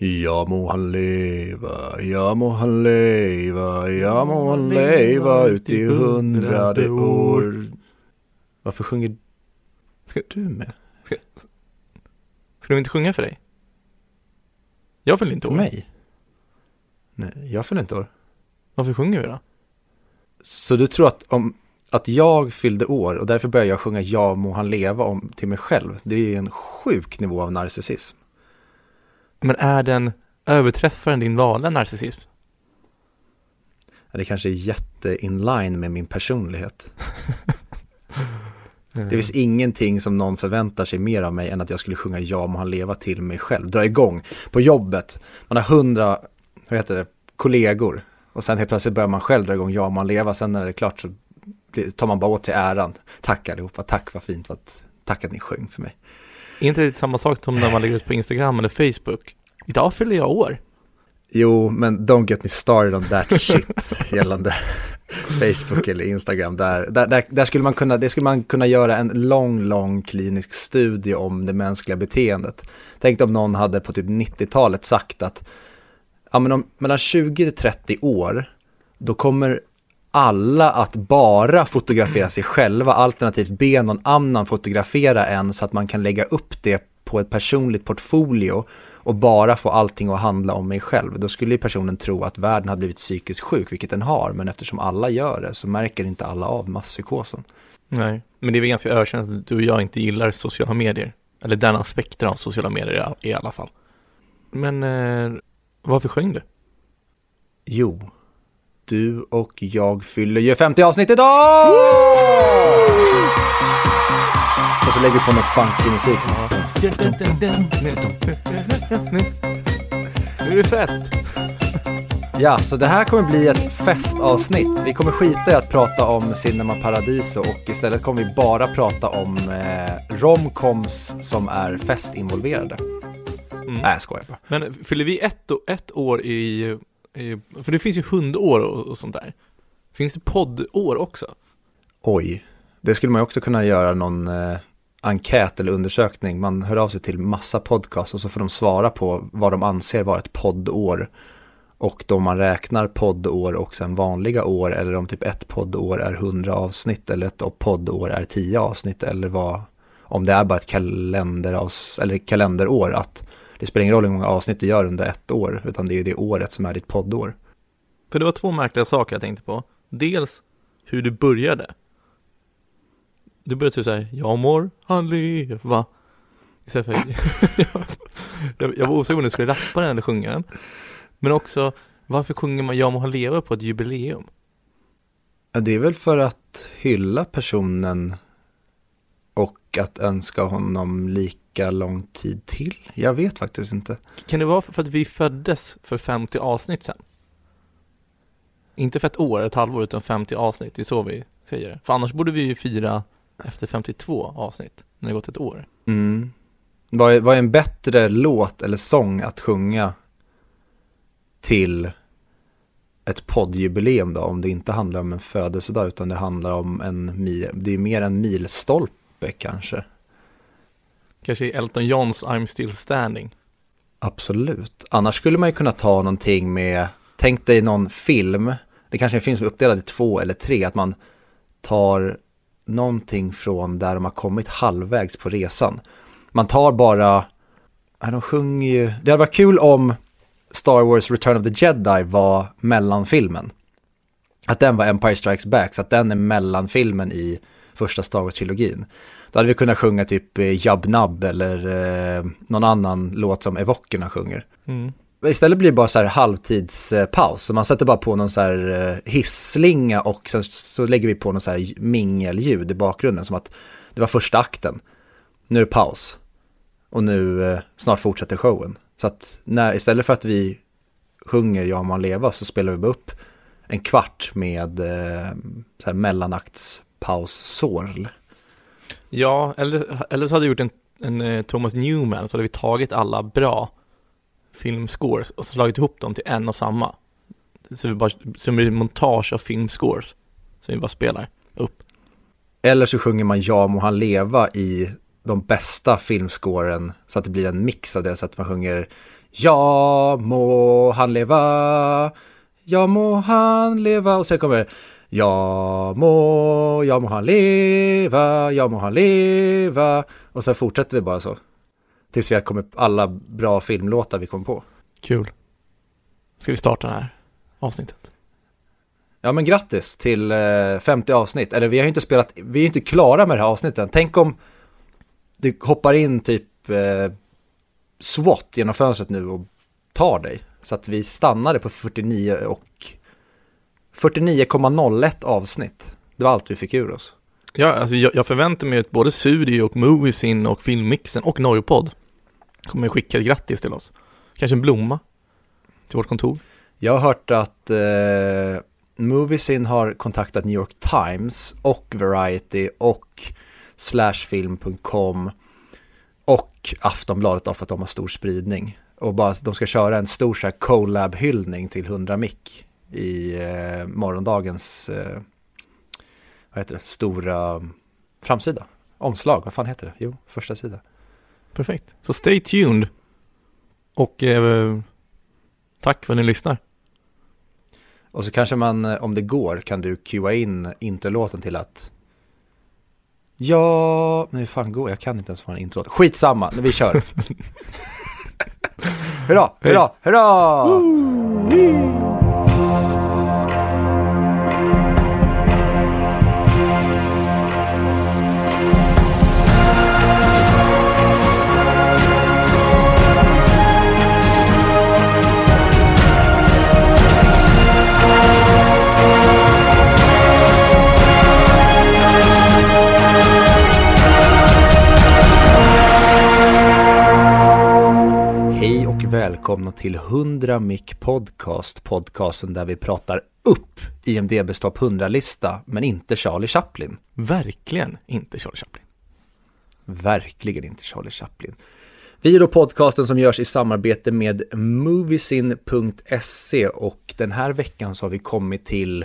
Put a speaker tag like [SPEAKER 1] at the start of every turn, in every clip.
[SPEAKER 1] Ja må han leva, ja må han leva, ja må han leva ut i hundrade år. Varför sjunger
[SPEAKER 2] Ska,
[SPEAKER 1] du med?
[SPEAKER 2] ska, ska de inte sjunga för dig? Jag fyller inte
[SPEAKER 1] För
[SPEAKER 2] år.
[SPEAKER 1] mig? Nej, jag fyller inte år.
[SPEAKER 2] Varför sjunger vi då?
[SPEAKER 1] Så du tror att om att jag fyllde år och därför började jag sjunga Ja må han leva om till mig själv. Det är en sjuk nivå av narcissism.
[SPEAKER 2] Men är den överträffar den din vanliga narcissism?
[SPEAKER 1] Det kanske är jätte in line med min personlighet. Det finns ingenting som någon förväntar sig mer av mig än att jag skulle sjunga Ja må han leva till mig själv. Dra igång på jobbet. Man har hundra, vad heter det, kollegor. Och sen helt plötsligt börjar man själv dra igång Ja må han leva. Sen när det är klart så tar man bara åt sig äran. Tack allihopa, tack vad fint, vad, tack att ni sjöng för mig.
[SPEAKER 2] Är inte det samma sak som när man lägger ut på Instagram eller Facebook? Idag fyller jag år.
[SPEAKER 1] Jo, men don't get me started on that shit gällande Facebook eller Instagram. Där, där, där, där skulle man kunna, det skulle man kunna göra en lång, lång klinisk studie om det mänskliga beteendet. Tänk om någon hade på typ 90-talet sagt att ja, men om, mellan 20 till 30 år, då kommer alla att bara fotografera sig själva, alternativt be någon annan fotografera en så att man kan lägga upp det på ett personligt portfolio och bara få allting att handla om mig själv. Då skulle ju personen tro att världen har blivit psykiskt sjuk, vilket den har, men eftersom alla gör det så märker inte alla av masspsykosen.
[SPEAKER 2] Nej. Men det är väl ganska ökänt att du och jag inte gillar sociala medier. Eller den aspekten av sociala medier i alla fall. Men eh, varför sjöng du?
[SPEAKER 1] Jo, du och jag fyller ju 50 avsnitt idag! Och så lägger vi på någon funky musik.
[SPEAKER 2] Nu är det fest.
[SPEAKER 1] Ja, så det här kommer bli ett festavsnitt. Vi kommer skita i att prata om Cinema Paradiso och istället kommer vi bara prata om eh, romcoms som är festinvolverade.
[SPEAKER 2] Mm.
[SPEAKER 1] Nej, jag skojar bara.
[SPEAKER 2] Men fyller vi ett, ett år i, för det finns ju hundår och, och sånt där. Finns det poddår också?
[SPEAKER 1] Oj, det skulle man ju också kunna göra någon eh, enkät eller undersökning. Man hör av sig till massa podcast och så får de svara på vad de anser vara ett poddår. Och då man räknar poddår och sen vanliga år eller om typ ett poddår är 100 avsnitt eller ett poddår är 10 avsnitt eller vad, om det är bara ett kalenderavs, eller kalenderår att det spelar ingen roll hur många avsnitt du gör under ett år utan det är det året som är ditt poddår.
[SPEAKER 2] För det var två märkliga saker jag tänkte på. Dels hur du började. Du började typ såhär, jag mår han leva. Istället för, jag, jag var osäker om du skulle rappa den eller sjunga den. Men också, varför sjunger man Jag må han leva på ett jubileum?
[SPEAKER 1] Ja, det är väl för att hylla personen och att önska honom lika lång tid till. Jag vet faktiskt inte.
[SPEAKER 2] Kan det vara för att vi föddes för 50 avsnitt sen? Inte för ett år, ett halvår, utan 50 avsnitt, det är så vi säger det. För annars borde vi ju fira efter 52 avsnitt, när det gått ett år.
[SPEAKER 1] Mm. Vad, är, vad är en bättre låt eller sång att sjunga till ett poddjubileum då? Om det inte handlar om en födelsedag utan det handlar om en, mi- det är mer en milstolpe kanske.
[SPEAKER 2] Kanske i Elton Johns I'm still standing.
[SPEAKER 1] Absolut. Annars skulle man ju kunna ta någonting med, tänk dig någon film, det kanske är en film som är uppdelad i två eller tre, att man tar någonting från där de har kommit halvvägs på resan. Man tar bara, nej, de sjunger ju, det hade varit kul om Star Wars Return of the Jedi var mellanfilmen. Att den var Empire Strikes Back, så att den är mellanfilmen i första Star Wars-trilogin. Då hade vi kunnat sjunga typ eh, Jab Nab eller eh, någon annan låt som Evokerna sjunger.
[SPEAKER 2] Mm.
[SPEAKER 1] Istället blir det bara så här halvtidspaus, så man sätter bara på någon så här eh, hisslinga och sen så lägger vi på någon så här mingelljud i bakgrunden som att det var första akten. Nu är det paus och nu eh, snart fortsätter showen. Så att när, istället för att vi sjunger Ja man leva så spelar vi bara upp en kvart med eh, så här mellanaktspaus-sorl.
[SPEAKER 2] Ja, eller, eller så hade vi gjort en, en eh, Thomas Newman, så hade vi tagit alla bra filmscores och slagit ihop dem till en och samma. Så vi bara, som blir montage av filmscores, som vi bara spelar upp.
[SPEAKER 1] Eller så sjunger man Ja må han leva i de bästa filmscoren så att det blir en mix av det så att man sjunger Ja må han leva, ja må han leva och sen kommer det Ja må, ja må han leva, ja må han leva och sen fortsätter vi bara så. Tills vi har kommit alla bra filmlåtar vi kom på.
[SPEAKER 2] Kul. Ska vi starta det här avsnittet?
[SPEAKER 1] Ja men grattis till eh, 50 avsnitt, eller vi har ju inte spelat, vi är inte klara med det här avsnittet. Tänk om det hoppar in typ eh, SWAT genom fönstret nu och tar dig. Så att vi stannade på 49 och 49,01 avsnitt. Det var allt vi fick ur oss.
[SPEAKER 2] Ja, alltså jag, jag förväntar mig att både Sudi och Moviesin och Filmmixen och Norgepod kommer skicka ett grattis till oss. Kanske en blomma till vårt kontor.
[SPEAKER 1] Jag har hört att eh, Moviesin har kontaktat New York Times och Variety och slashfilm.com och Aftonbladet för att de har stor spridning. Och bara de ska köra en stor så här collab-hyllning till 100 mick i eh, morgondagens eh, vad heter det, stora framsida. Omslag, vad fan heter det? Jo, första sida.
[SPEAKER 2] Perfekt. Så stay tuned. Och eh, tack för att ni lyssnar.
[SPEAKER 1] Och så kanske man, eh, om det går, kan du cuea in introlåten till att Ja, men hur fan går jag? kan inte ens få en intro. Skitsamma, vi kör. hurra, hurra, hurra! Hej välkomna till 100 Mic Podcast, podcasten där vi pratar upp IMDBs topp 100-lista, men inte Charlie Chaplin.
[SPEAKER 2] Verkligen inte Charlie Chaplin.
[SPEAKER 1] Verkligen inte Charlie Chaplin. Vi är då podcasten som görs i samarbete med Moviesin.se och den här veckan så har vi kommit till,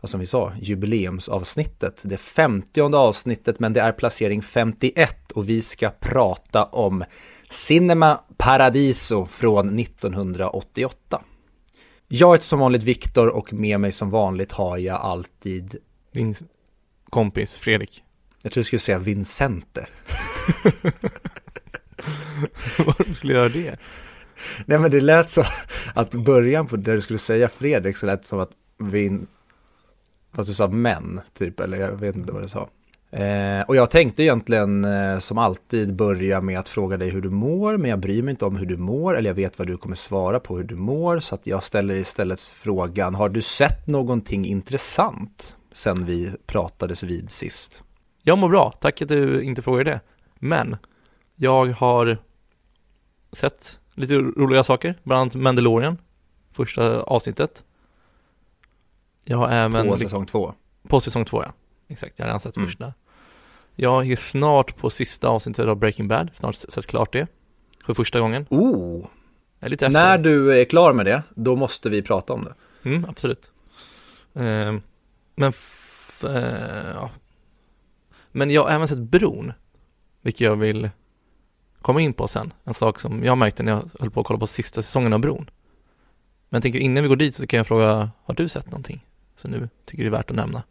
[SPEAKER 1] vad som vi sa, jubileumsavsnittet. Det femtionde avsnittet, men det är placering 51 och vi ska prata om Cinema Paradiso från 1988. Jag heter som vanligt Viktor och med mig som vanligt har jag alltid,
[SPEAKER 2] Din kompis Fredrik.
[SPEAKER 1] jag tror du skulle säga Vincente.
[SPEAKER 2] Varför skulle jag göra det?
[SPEAKER 1] Nej men det lät så att början på det du skulle säga Fredrik så lät det som att Vin, fast du sa män typ, eller jag vet inte vad du sa. Eh, och jag tänkte egentligen eh, som alltid börja med att fråga dig hur du mår, men jag bryr mig inte om hur du mår, eller jag vet vad du kommer svara på hur du mår, så att jag ställer istället frågan, har du sett någonting intressant sen vi pratades vid sist?
[SPEAKER 2] Jag mår bra, tack att du inte frågar det. Men jag har sett lite roliga saker, bland annat Mandalorian, första avsnittet. Jag har även...
[SPEAKER 1] På säsong två.
[SPEAKER 2] På säsong två, ja. Exakt, jag har redan sett
[SPEAKER 1] Mm.
[SPEAKER 2] första. Jag är snart på sista avsnittet av Breaking Bad, snart sett klart det. För första gången.
[SPEAKER 1] Oh, när du är klar med det, då måste vi prata om det.
[SPEAKER 2] Mm, absolut. Ehm, men, eh, ja. Men jag har även sett Bron, vilket jag vill komma in på sen. En sak som jag märkte när jag höll på att kolla på sista säsongen av Bron. Men jag tänker innan vi går dit så kan jag fråga, har du sett någonting som du tycker är värt att nämna?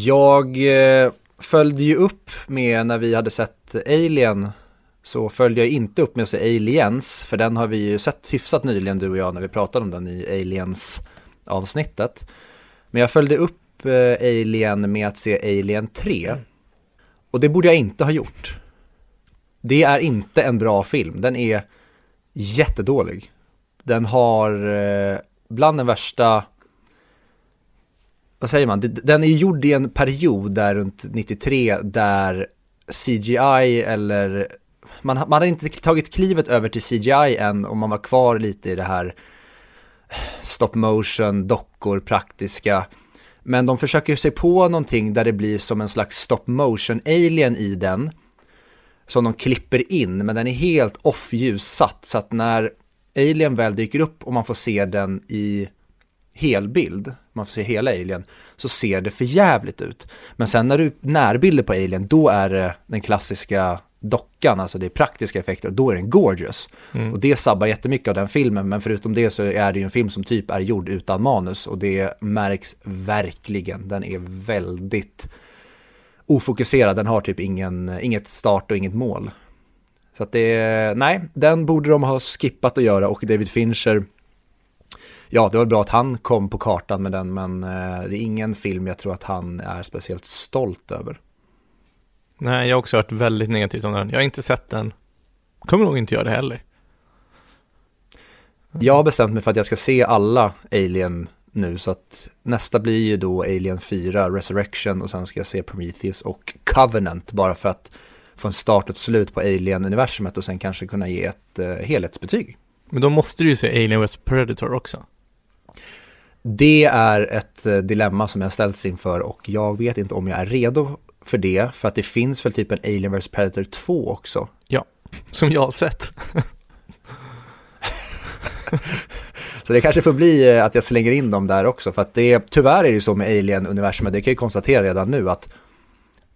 [SPEAKER 1] Jag eh, följde ju upp med när vi hade sett Alien så följde jag inte upp med att se Aliens för den har vi ju sett hyfsat nyligen du och jag när vi pratade om den i Aliens avsnittet. Men jag följde upp eh, Alien med att se Alien 3 och det borde jag inte ha gjort. Det är inte en bra film, den är jättedålig. Den har eh, bland den värsta vad säger man, den är ju gjord i en period där runt 93 där CGI eller man, man hade inte tagit klivet över till CGI än och man var kvar lite i det här stop motion, dockor, praktiska. Men de försöker sig på någonting där det blir som en slags stop motion alien i den. Som de klipper in, men den är helt off ljussatt. Så att när alien väl dyker upp och man får se den i helbild, man får se hela alien, så ser det för jävligt ut. Men sen när du närbilder på alien, då är det den klassiska dockan, alltså det är praktiska effekter, och då är den gorgeous.
[SPEAKER 2] Mm.
[SPEAKER 1] Och det sabbar jättemycket av den filmen, men förutom det så är det ju en film som typ är gjord utan manus och det märks verkligen. Den är väldigt ofokuserad, den har typ ingen, inget start och inget mål. Så att det, nej, den borde de ha skippat att göra och David Fincher, ja det var bra att han kom på kartan med den, men eh, det är ingen film jag tror att han är speciellt stolt över.
[SPEAKER 2] Nej, jag har också hört väldigt negativt om den. Jag har inte sett den. Kommer nog inte göra det heller.
[SPEAKER 1] Jag har bestämt mig för att jag ska se alla Alien nu, så att nästa blir ju då Alien 4, Resurrection och sen ska jag se Prometheus och Covenant bara för att få en start och ett slut på Alien-universumet och sen kanske kunna ge ett eh, helhetsbetyg.
[SPEAKER 2] Men då måste du ju se Alien vs Predator också.
[SPEAKER 1] Det är ett eh, dilemma som jag ställts inför och jag vet inte om jag är redo för det, för att det finns väl typ en Alien vs Predator 2 också.
[SPEAKER 2] Som jag har sett.
[SPEAKER 1] Så det kanske får bli eh, att jag slänger in dem där också, för att det, tyvärr är det ju så med Alien-universumet, det kan jag ju konstatera redan nu att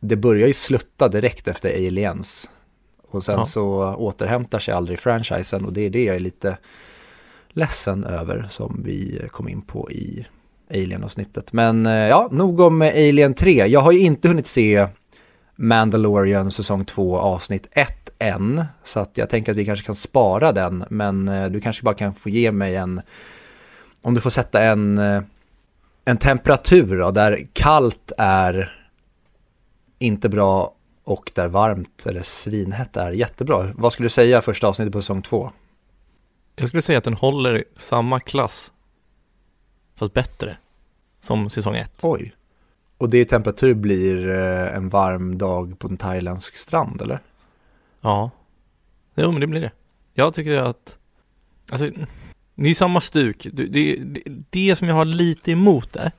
[SPEAKER 1] det börjar ju slutta direkt efter Aliens. Och sen
[SPEAKER 2] Ja.
[SPEAKER 1] så återhämtar sig aldrig franchisen och det är det jag är lite ledsen över som vi kom in på i Alien-avsnittet. Men eh, ja, nog om Alien 3. Jag har ju inte hunnit se Mandalorian säsong 2 avsnitt 1 än. Så att jag tänker att vi kanske kan spara den. Men eh, du kanske bara kan få ge mig en, om du får sätta en, eh, en temperatur då, där kallt är inte bra och där varmt eller svinhett är jättebra. Vad skulle du säga första avsnittet på säsong 2?
[SPEAKER 2] Jag skulle säga att den håller samma klass, fast bättre, som säsong 1.
[SPEAKER 1] Oj. Och det i temperatur blir eh, en varm dag på en thailändsk strand eller?
[SPEAKER 2] Ja. Jo, men det blir det. Jag tycker att, alltså, det är samma stuk. Det, det, det, det som jag har lite emot det,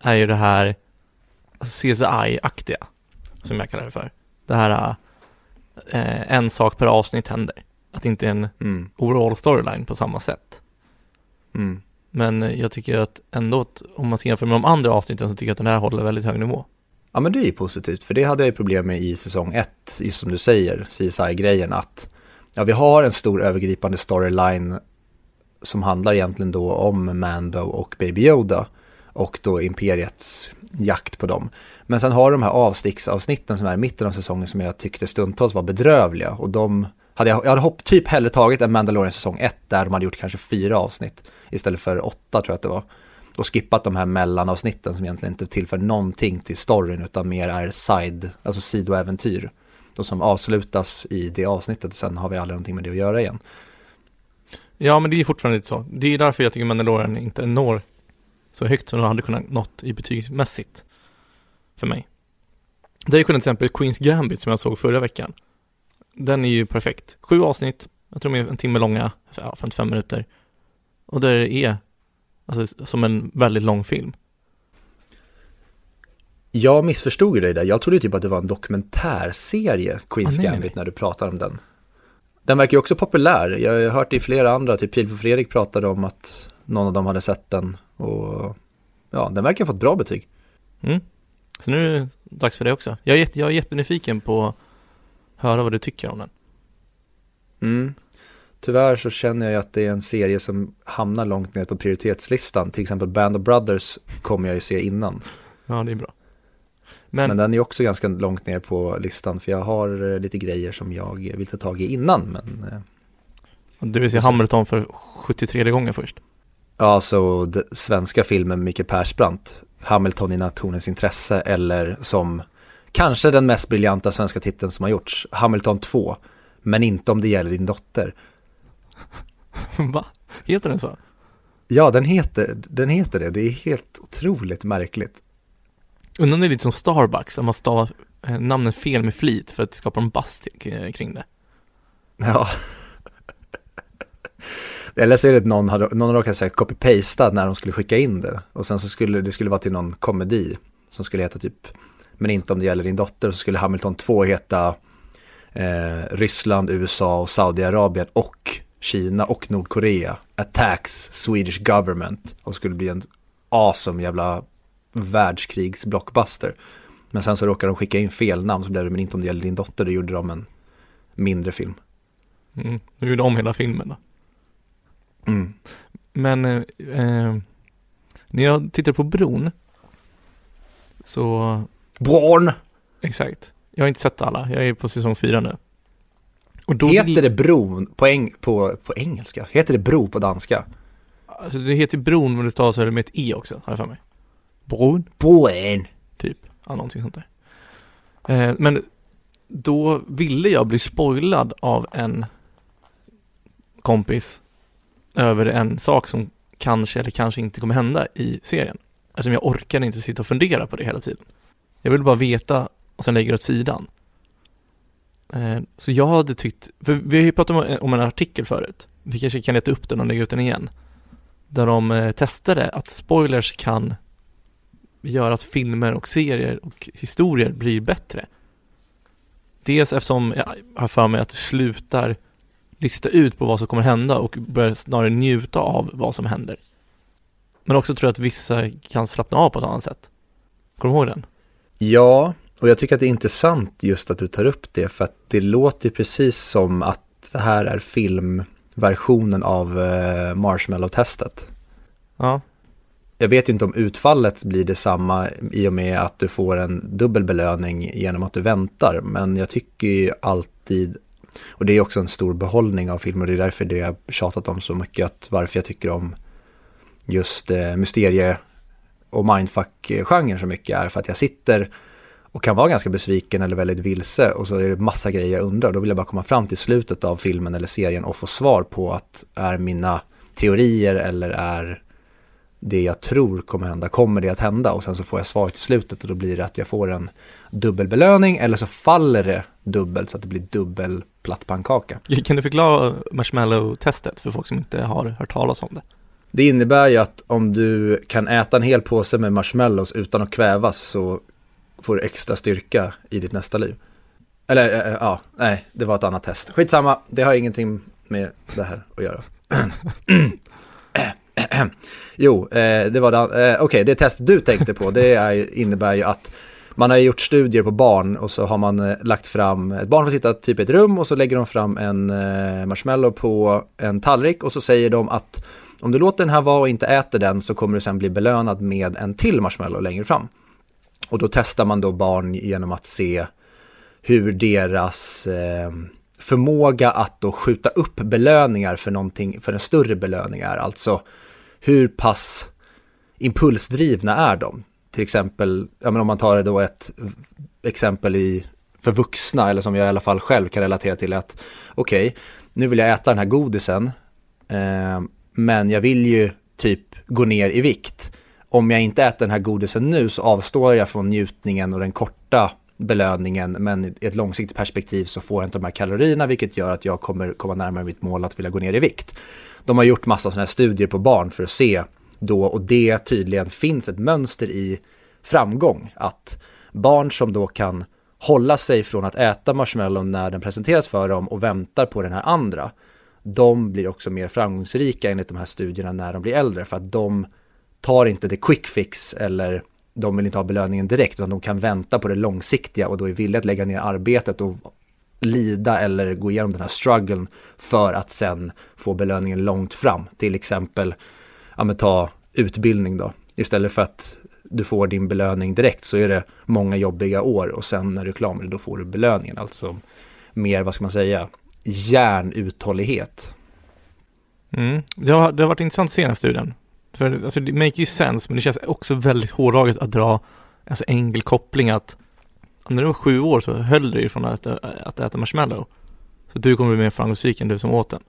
[SPEAKER 2] är ju det här CSI-aktiga, som jag kallar det för. Det här, eh, en sak per avsnitt händer. Att det inte är en
[SPEAKER 1] Mm.
[SPEAKER 2] overall storyline på samma sätt.
[SPEAKER 1] Mm.
[SPEAKER 2] Men eh, jag tycker att ändå, att om man ska jämföra med de andra avsnitten så tycker jag att den här håller väldigt hög nivå.
[SPEAKER 1] Ja men det är ju positivt, för det hade jag ju problem med i säsong 1, just som du säger, CSI-grejen, att ja, vi har en stor övergripande storyline som handlar egentligen då om Mando och Baby Yoda och då Imperiets jakt på dem. Men sen har de här avsticksavsnitten som är i mitten av säsongen som jag tyckte stundtals var bedrövliga och de hade jag, jag hade hopp, typ hellre tagit en Mandalorian säsong 1 där de hade gjort kanske fyra avsnitt istället för åtta tror jag att det var och skippat de här mellanavsnitten som egentligen inte tillför någonting till storyn utan mer är side, alltså sidoäventyr. Och som avslutas i det avsnittet och sen har vi aldrig någonting med det att göra igen.
[SPEAKER 2] Ja, men det är fortfarande lite så. Det är därför jag tycker Mandalorian inte når så högt som de hade kunnat nått i betygsmässigt. För mig. Där är till exempel Queens Gambit som jag såg förra veckan. Den är ju perfekt. Sju avsnitt, jag tror de är en timme långa, ja, 55 minuter. Och det är, alltså som en väldigt lång film.
[SPEAKER 1] Jag missförstod ju dig där, jag trodde typ att det var en dokumentärserie, Queens
[SPEAKER 2] Ah, nej,
[SPEAKER 1] Gambit,
[SPEAKER 2] nej.
[SPEAKER 1] när du pratar om den. Den verkar ju också populär, jag har hört i flera andra, typ Filip och Fredrik pratade om att någon av dem hade sett den och ja, den verkar ha fått bra betyg.
[SPEAKER 2] Mm. Så nu är det dags för det också. Jag är, jätte, jag är jättenyfiken på höra vad du tycker om den.
[SPEAKER 1] Mm. Tyvärr så känner jag att det är en serie som hamnar långt ner på prioritetslistan. Till exempel Band of Brothers kommer jag ju se innan.
[SPEAKER 2] Ja, det är bra.
[SPEAKER 1] Men,
[SPEAKER 2] Men,
[SPEAKER 1] den är också ganska långt ner på listan för jag har eh, lite grejer som jag vill ta tag i innan. Men eh,
[SPEAKER 2] du vill se Hamilton för 73 gången först.
[SPEAKER 1] ja, så svenska filmen Micke Persbrandt, Hamilton i nationens intresse eller som kanske den mest briljanta svenska titeln som har gjorts, Hamilton 2. Men inte om det gäller din dotter.
[SPEAKER 2] Va? Heter den så?
[SPEAKER 1] Ja, den heter, den heter det. Det är helt otroligt märkligt.
[SPEAKER 2] Undrar om det är lite som Starbucks, att man stavar eh, namnen fel med flit för att det skapar en till- kring det.
[SPEAKER 1] Ja. Eller så är det att någon, hade, någon råkade säga copy-pasta när de skulle skicka in det. Och sen så skulle det skulle vara till någon komedi som skulle heta typ, men inte om det gäller din dotter, så skulle Hamilton 2 heta eh, Ryssland, USA och Saudiarabien och Kina och Nordkorea attacks Swedish government och skulle bli en awesome jävla världskrigsblockbuster. Men sen så råkade de skicka in fel namn så blev det men inte om det gäller din dotter, då gjorde de en mindre film.
[SPEAKER 2] Mm. Nu gjorde om hela filmen då.
[SPEAKER 1] Mm.
[SPEAKER 2] Men eh, eh, när jag tittar på bron så,
[SPEAKER 1] Born!
[SPEAKER 2] exakt. Jag har inte sett alla, jag är på säsong fyra nu.
[SPEAKER 1] Heter
[SPEAKER 2] vill-
[SPEAKER 1] det bron på, eng- på, på engelska? Heter det bro på danska?
[SPEAKER 2] Alltså det heter bron men det stavas med ett e också, har jag för mig. Bron,
[SPEAKER 1] Born!
[SPEAKER 2] typ. Ja, någonting sånt där. Eh, men då ville jag bli spoilad av en kompis över en sak som kanske eller kanske inte kommer hända i serien. Eftersom jag orkade inte sitta och fundera på det hela tiden. Jag vill bara veta och sen lägger det åt sidan. Eh, så jag hade tyckt, för vi har ju pratat eh, om, en artikel förut. Vi kanske kan leta upp den och lägga ut den igen. Där de eh, testade att spoilers kan göra att filmer och serier och historier blir bättre. Dels eftersom jag har för mig att du slutar lista ut på vad som kommer hända och börjar snarare njuta av vad som händer. Men också tror jag att vissa kan slappna av på ett annat sätt. Kommer du ihåg den?
[SPEAKER 1] Ja, och jag tycker att det är intressant just att du tar upp det för att det låter ju precis som att det här är filmversionen av eh, Marshmallow-testet.
[SPEAKER 2] Ja.
[SPEAKER 1] Jag vet ju inte om utfallet blir detsamma i och med att du får en dubbel belöning genom att du väntar, men jag tycker ju alltid, och det är också en stor behållning av filmer det är därför det jag tjatat om så mycket, att varför jag tycker om just eh, mysterie och mindfuck-genren så mycket är för att jag sitter och kan vara ganska besviken eller väldigt vilse och så är det massa grejer jag undrar. Då vill jag bara komma fram till slutet av filmen eller serien och få svar på att är mina teorier eller är det jag tror kommer hända, kommer det att hända? Och sen så får jag svar till slutet och då blir det att jag får en dubbelbelöning eller så faller det dubbelt så att det blir dubbel plattpannkaka.
[SPEAKER 2] Kan du förklara marshmallow-testet för folk som inte har hört talas om det?
[SPEAKER 1] Det innebär ju att om du kan äta en hel påse med marshmallows utan att kvävas så får du extra styrka i ditt nästa liv. Eller äh, ja, nej, det var ett annat test. Skitsamma, det har ingenting med det här att göra. jo, eh, det var det, eh, okej, det test du tänkte på, det är, innebär ju att man har gjort studier på barn och så har man eh, lagt fram, ett barn får sitta typ i ett rum och så lägger de fram en eh, marshmallow på en tallrik och så säger de att om du låter den här vara och inte äter den så kommer du sen bli belönad med en till marshmallow längre fram. Och då testar man då barn genom att se hur deras eh, förmåga att då skjuta upp belöningar för någonting, för en större belöning är. Alltså hur pass impulsdrivna är de? Till exempel, ja men om man tar då ett exempel i, för vuxna, eller som jag i alla fall själv kan relatera till, att okej, nu vill jag äta den här godisen, eh, men jag vill ju typ gå ner i vikt. Om jag inte äter den här godisen nu så avstår jag från njutningen och den korta belöningen, men i ett långsiktigt perspektiv så får jag inte de här kalorierna, vilket gör att jag kommer komma närmare mitt mål att vilja gå ner i vikt. De har gjort massa sådana här studier på barn för att se då, och det tydligen finns ett mönster i framgång, att barn som då kan hålla sig från att äta marshmallow när den presenteras för dem och väntar på den här andra, de blir också mer framgångsrika enligt de här studierna när de blir äldre, för att de tar inte det quick fix eller de vill inte ha belöningen direkt, utan de kan vänta på det långsiktiga och då är villiga att lägga ner arbetet och lida eller gå igenom den här strugglen för att sen få belöningen långt fram. Till exempel, ja men ta utbildning då. Istället för att du får din belöning direkt så är det många jobbiga år och sen när du är klar med det då får du belöningen. Alltså mer, vad ska man säga, järnuthållighet.
[SPEAKER 2] Mm. Det, har, det har varit intressant att se den här studien. För alltså, det make ju sense, men det känns också väldigt hårdraget att dra alltså, enkel koppling att när du var sju år så höll du dig från att, äta- att äta marshmallow. Så du kommer bli mer framgångsrik än du som åt den.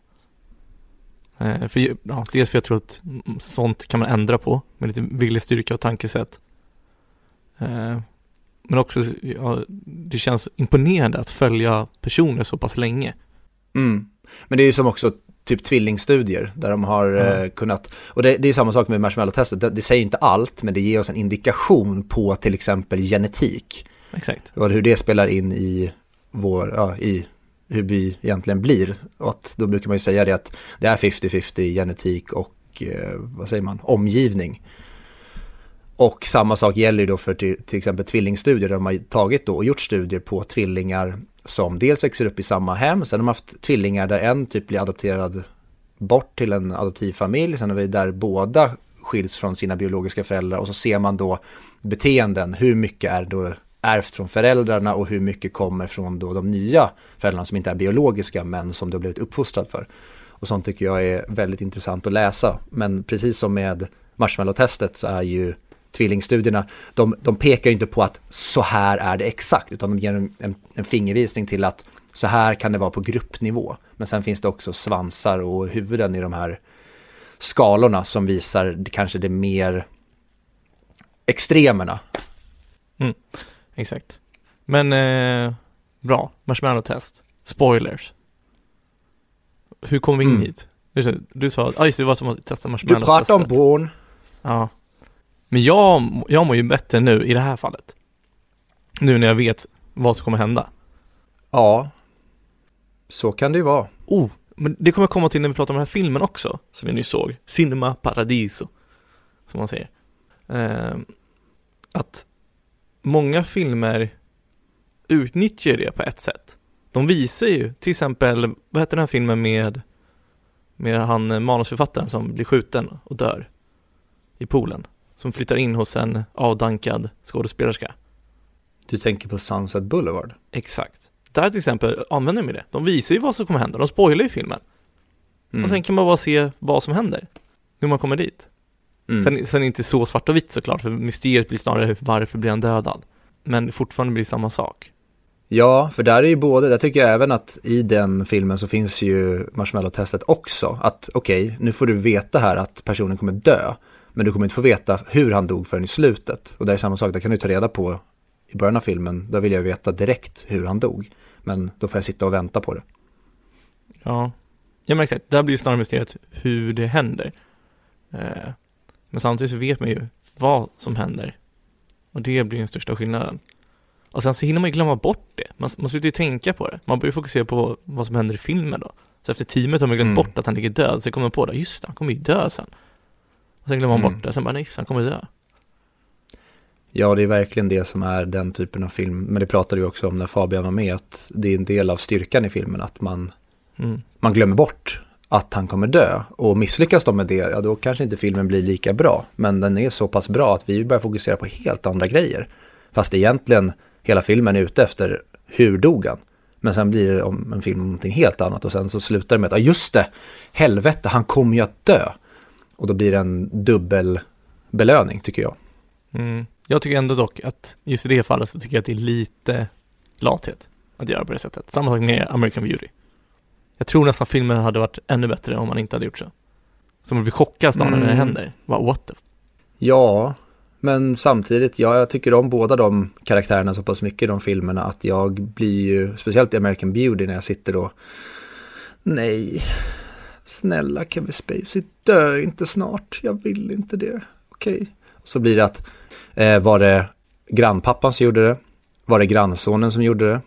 [SPEAKER 2] Eh, för, ja, dels för jag tror att sånt kan man ändra på med lite viljestyrka och tankesätt. Eh, men också, ja, det känns imponerande att följa personer så pass länge.
[SPEAKER 1] Mm. Men det är ju som också typ tvillingstudier där de har eh,
[SPEAKER 2] Ja.
[SPEAKER 1] kunnat, och det, det är samma sak med marshmallow-testet, det, det säger inte allt, men det ger oss en indikation på till exempel genetik.
[SPEAKER 2] Exakt.
[SPEAKER 1] och hur det spelar in i vår, ja, i hur vi egentligen blir. Och att då brukar man ju säga det att det är 50-50 genetik och eh, vad säger man, omgivning. Och samma sak gäller ju då för till, till exempel tvillingstudier där de har tagit då och gjort studier på tvillingar som dels växer upp i samma hem, sen har de haft tvillingar där en typ blir adopterad bort till en adoptivfamilj, sen har vi där båda skiljs från sina biologiska föräldrar och så ser man då beteenden, hur mycket är då ärvt från föräldrarna och hur mycket kommer från då de nya föräldrarna som inte är biologiska men som du har blivit uppfostrad för. Och sånt tycker jag är väldigt intressant att läsa. Men precis som med marshmallow-testet så är ju tvillingstudierna, de, de pekar ju inte på att så här är det exakt, utan de ger en, en, fingervisning till att så här kan det vara på gruppnivå. Men sen finns det också svansar och huvuden i de här skalorna som visar kanske det mer extremerna.
[SPEAKER 2] Mm, exakt. Men eh, bra, marshmallow-test. Spoilers. Hur kom vi in
[SPEAKER 1] Mm.
[SPEAKER 2] hit? Du, sa ah, just det, var som att testa marshmallow
[SPEAKER 1] Du pratar om Born.
[SPEAKER 2] Ja. Men jag, jag mår ju bättre nu i det här fallet. Nu när jag vet vad som kommer hända.
[SPEAKER 1] Ja, så kan det ju vara.
[SPEAKER 2] Oh, men det kommer jag komma till när vi pratar om den här filmen också, som vi nyss såg. Cinema Paradiso, som man säger. Ehm, att många filmer utnyttjar det på ett sätt. De visar ju, till exempel, vad heter den här filmen med, med han eh, manusförfattaren som blir skjuten och dör i poolen? Som flyttar in hos en avdankad skådespelerska.
[SPEAKER 1] Du tänker på Sunset Boulevard.
[SPEAKER 2] Exakt. Där till exempel använder de det. De visar ju vad som kommer hända, de spoilar ju filmen.
[SPEAKER 1] Mm.
[SPEAKER 2] Och sen kan man bara se vad som händer. När man kommer dit.
[SPEAKER 1] Mm.
[SPEAKER 2] Sen, sen inte så svart och vitt såklart, för mysteriet blir snarare varför blir han dödad? Men fortfarande blir det samma sak.
[SPEAKER 1] Ja, för där är ju både, där tycker jag även att i den filmen så finns ju marshmallow-testet också. Att okej, nu får du veta här att personen kommer dö. Men du kommer inte få veta hur han dog förrän i slutet. Och det är samma sak, det kan du ta reda på i början av filmen. Där vill jag veta direkt hur han dog. Men då får jag sitta och vänta på det.
[SPEAKER 2] Ja, ja men exakt. Där blir ju snarare mysteriet hur det händer. Eh, men samtidigt så vet man ju vad som händer. Och det blir den största skillnaden. Och sen så hinner man ju glömma bort det. Man, man slutar ju tänka på det. Man börjar fokusera på vad som händer i filmen då. Så efter tio minuter har man glömt
[SPEAKER 1] Mm.
[SPEAKER 2] bort att han ligger död. Så kommer man på det, just det, han kommer ju dö sen. Och sen glömmer man
[SPEAKER 1] Mm.
[SPEAKER 2] bort det. Sen bara, nej, han kommer dö.
[SPEAKER 1] Ja, det är verkligen det som är den typen av film. Men det pratade vi också om när Fabian var med. Att det är en del av styrkan i filmen. Att man
[SPEAKER 2] Mm.
[SPEAKER 1] man glömmer bort att han kommer dö. Och misslyckas de med det, ja då kanske inte filmen blir lika bra. Men den är så pass bra att vi börjar fokusera på helt andra grejer. Fast egentligen hela filmen är ute efter hur dog han. Men sen blir det om en film om någonting helt annat och sen så slutar det med att, ja just det, helvete, han kommer ju att dö. Och då blir det en dubbel belöning tycker jag.
[SPEAKER 2] Mm. Jag tycker ändå dock att just i det fallet så tycker jag att det är lite lathet att göra på det sättet. Samma sak med American Beauty. Jag tror nästan filmen hade varit ännu bättre om man inte hade gjort så. Så man blir chockad snarare när det
[SPEAKER 1] Mm.
[SPEAKER 2] händer. Bara, what the
[SPEAKER 1] Ja, men samtidigt, ja, jag tycker om båda de karaktärerna så pass mycket i de filmerna att jag blir ju, speciellt i American Beauty när jag sitter då, nej, snälla Kevin Spacey, dö inte snart, jag vill inte det, okej. Så blir det att, eh, var det grannpappan som gjorde det? Var det grannsonen som gjorde det?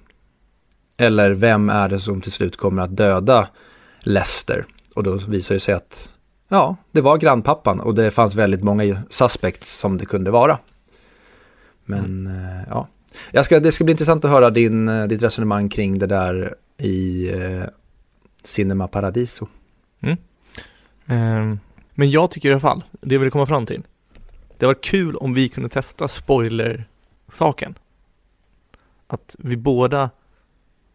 [SPEAKER 1] Eller vem är det som till slut kommer att döda Lester? Och då visar det sig att Ja, det var grannpappan och det fanns väldigt många suspects som det kunde vara. Men eh, ja, jag ska, det ska bli intressant att höra din, eh, ditt resonemang kring det där i eh, Cinema Paradiso. Mm.
[SPEAKER 2] Ehm, Men jag tycker i alla fall, det jag vill komma fram till. Det var kul om vi kunde testa spoiler-saken. Att vi båda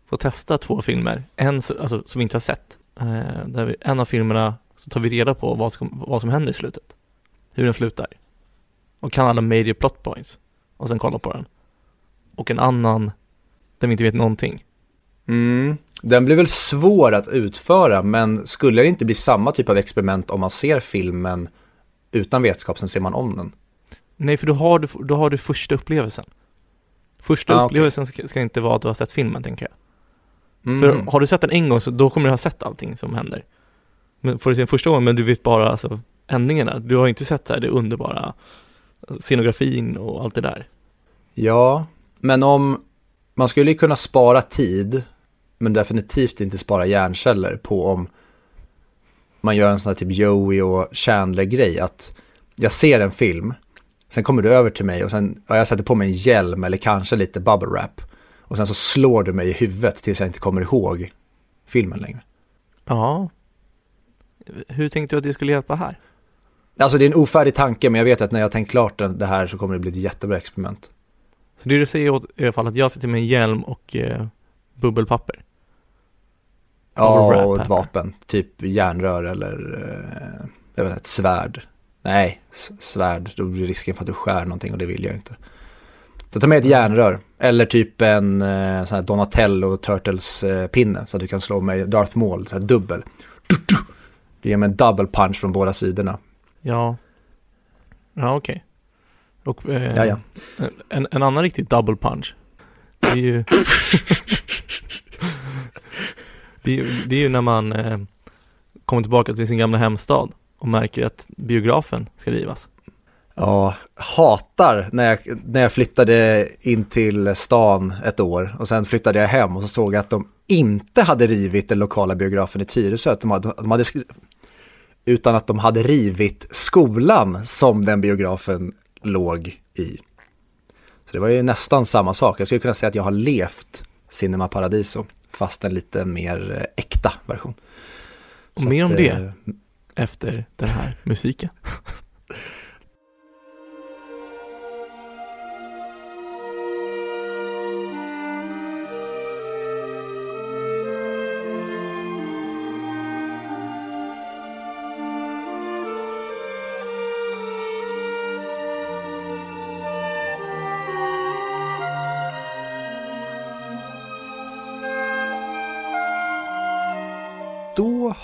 [SPEAKER 2] får testa två filmer, en alltså, som vi inte har sett. Eh, där vi, en av filmerna så tar vi reda på vad som, vad som händer i slutet. Hur den slutar. Och kan alla major plot points. Och sen kolla på den. Och en annan där vi inte vet någonting.
[SPEAKER 1] Mm. Den blir väl svår att utföra, men skulle det inte bli samma typ av experiment om man ser filmen utan vetskap, sen ser man om den?
[SPEAKER 2] Nej, för då har du, då har du första upplevelsen. Första
[SPEAKER 1] Ah,
[SPEAKER 2] upplevelsen ska, ska inte vara att du har sett filmen, tänker jag.
[SPEAKER 1] Mm.
[SPEAKER 2] För har du sett den en gång så då kommer du ha sett allting som händer. Men får du se den första gången men du vet bara alltså ändringarna. Du har inte sett så här, det underbara scenografin och allt det där.
[SPEAKER 1] Ja, men om man skulle kunna spara tid, men definitivt inte spara hjärnceller på om man gör en sån här typ Joey och Chandler-grej. Att jag ser en film, Sen kommer du över till mig och sen, ja, jag sätter på mig en hjälm eller kanske lite bubble wrap. Och sen så slår du mig i huvudet tills jag inte kommer ihåg filmen längre.
[SPEAKER 2] Ja. Hur tänkte du att det skulle hjälpa här?
[SPEAKER 1] Alltså det är en ofärdig tanke, men jag vet att när jag tänkt klart det här så kommer det bli ett jättebra experiment.
[SPEAKER 2] Så det du säger i alla fall att jag sitter med en hjälm och eh, bubbelpapper?
[SPEAKER 1] Ja, och ett vapen. Typ järnrör eller eh, jag vet inte, ett svärd. Nej, svärd. Då blir risken för att du skär någonting och det vill jag inte. Så ta med ett järnrör. Eller typ en eh, sån här Donatello Turtles eh, pinne. Så att du kan slå med Darth Maul, så här dubbel. Du, ger mig en double punch från båda sidorna.
[SPEAKER 2] Ja. Ja, okej. Och eh. En, en annan riktig double punch. Det är ju det är, ju- det är ju när man eh, kommer tillbaka till sin gamla hemstad och märker att biografen ska rivas.
[SPEAKER 1] Ja, hatar när jag, när jag flyttade in till stan ett år och sen flyttade jag hem och så såg jag att de inte hade rivit den lokala biografen i Tyresö, att de hade, de hade skri- utan att de hade rivit skolan som den biografen låg i. Så det var ju nästan samma sak. Jag skulle kunna säga att jag har levt Cinema Paradiso, fast en lite mer eh, äkta version.
[SPEAKER 2] Och
[SPEAKER 1] Så
[SPEAKER 2] mer
[SPEAKER 1] att,
[SPEAKER 2] om det
[SPEAKER 1] eh,
[SPEAKER 2] efter den här musiken.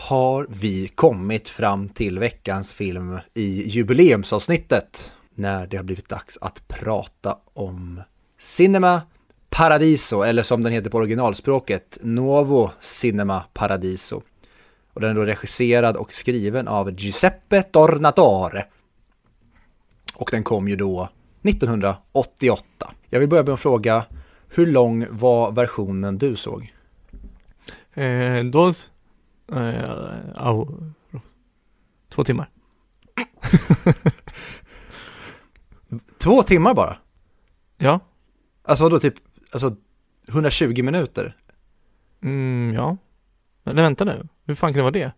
[SPEAKER 1] Har vi kommit fram till veckans film i jubileumsavsnittet när det har blivit dags att prata om Cinema Paradiso eller som den heter på originalspråket Novo Cinema Paradiso. Och den är då regisserad och skriven av Giuseppe Tornatore. Och den kom ju då 1988. Jag vill börja med att fråga, hur lång var versionen du såg?
[SPEAKER 2] Eh, dos, eh, två timmar.
[SPEAKER 1] Två timmar bara?
[SPEAKER 2] Ja,
[SPEAKER 1] Alltså vadå typ, alltså 120 minuter?
[SPEAKER 2] mm, ja. Men vänta nu, hur fan kan det vara det?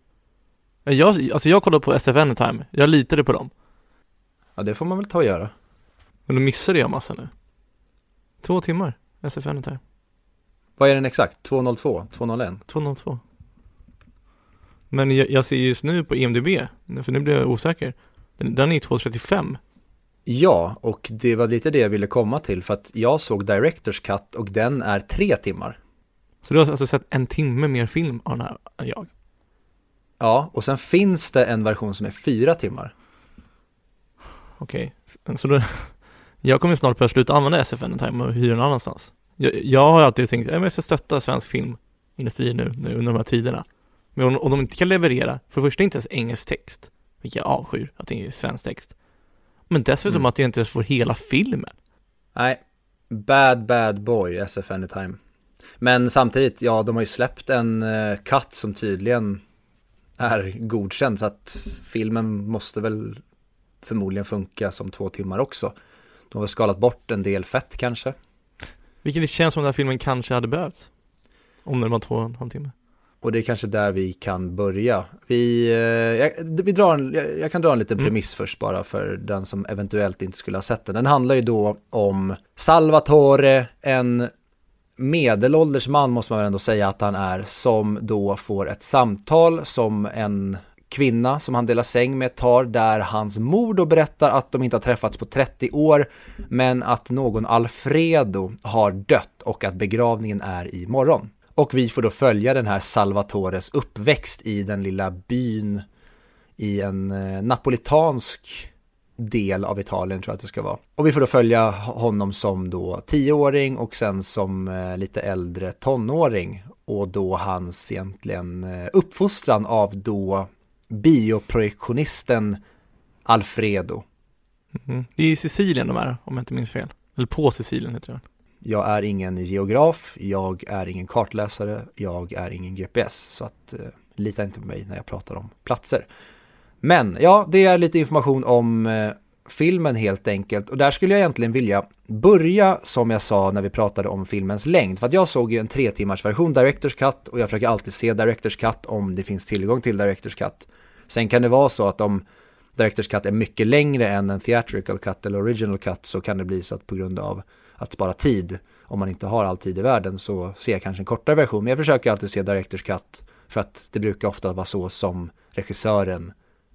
[SPEAKER 2] Eh, Jag, alltså jag kollade på SF Anytime, jag litade på dem.
[SPEAKER 1] Ja det får man väl ta och göra.
[SPEAKER 2] Men då missade jag massa nu. Två timmar, SF Anytime.
[SPEAKER 1] Vad är den exakt? 202? 201?
[SPEAKER 2] 202. Men jag, jag ser just nu på IMDB, för nu blir jag osäker. Den, är 235.
[SPEAKER 1] Ja, och det var lite det jag ville komma till för att jag såg Directors Cut och den är tre timmar.
[SPEAKER 2] Så du har alltså sett en timme mer film av den här än jag.
[SPEAKER 1] Ja, och sen finns det en version som är fyra timmar.
[SPEAKER 2] Okej, S- så då, jag kommer snart börja sluta använda SF Anytime och hyra någon annanstans. Jag, jag har alltid tänkt, jag ska stötta svensk filmindustri nu, nu under de här tiderna. Men om, de inte kan leverera, för det första inte ens engelsk text, vilket jag avskyr att det är svensk text. Men dessutom
[SPEAKER 1] Mm.
[SPEAKER 2] att jag inte ens får hela filmen.
[SPEAKER 1] Nej, bad bad boy SF Anytime. Men samtidigt, ja de har ju släppt en uh, cut som tydligen är godkänd så att filmen måste väl förmodligen funka som två timmar också. De har skalat bort en del fett kanske.
[SPEAKER 2] Vilket det känns som den här filmen kanske hade behövt. Om den var två och en halv timme.
[SPEAKER 1] Och det är kanske där vi kan börja. Vi, eh, jag, vi drar en, jag, jag kan dra en liten
[SPEAKER 2] Mm.
[SPEAKER 1] premiss först bara för den som eventuellt inte skulle ha sett den. Den handlar ju då om Salvatore, en medelålders man måste man väl ändå säga att han är, som då får ett samtal som en kvinna som han delar säng med tar där hans mor då berättar att de inte har träffats på 30 år men att någon Alfredo har dött och att begravningen är imorgon. Och vi får då följa den här Salvatores uppväxt i den lilla byn i en eh, napolitansk del av Italien tror jag att det ska vara. Och vi får då följa honom som då tioåring och sen som eh, lite äldre tonåring och då hans egentligen eh, uppfostran av då bioprojektionisten Alfredo.
[SPEAKER 2] Mm. Det är i Sicilien de är, om jag inte minns fel. Eller på Sicilien heter det.
[SPEAKER 1] Jag är ingen geograf, jag är ingen kartläsare, jag är ingen GPS, så att eh, lita inte på mig när jag pratar om platser. Men ja, det är lite information om eh, filmen helt enkelt. Och där skulle jag egentligen vilja börja som jag sa när vi pratade om filmens längd. För att jag såg ju en tre timmars version, Directors Cut, och jag försöker alltid se Directors Cut om det finns tillgång till Directors Cut. Sen kan det vara så att om Directors Cut är mycket längre än en Theatrical Cut eller Original Cut så kan det bli så att på grund av att spara tid, om man inte har all tid i världen, så ser jag kanske en kortare version. Men jag försöker alltid se Directors Cut för att det brukar ofta vara så som regissören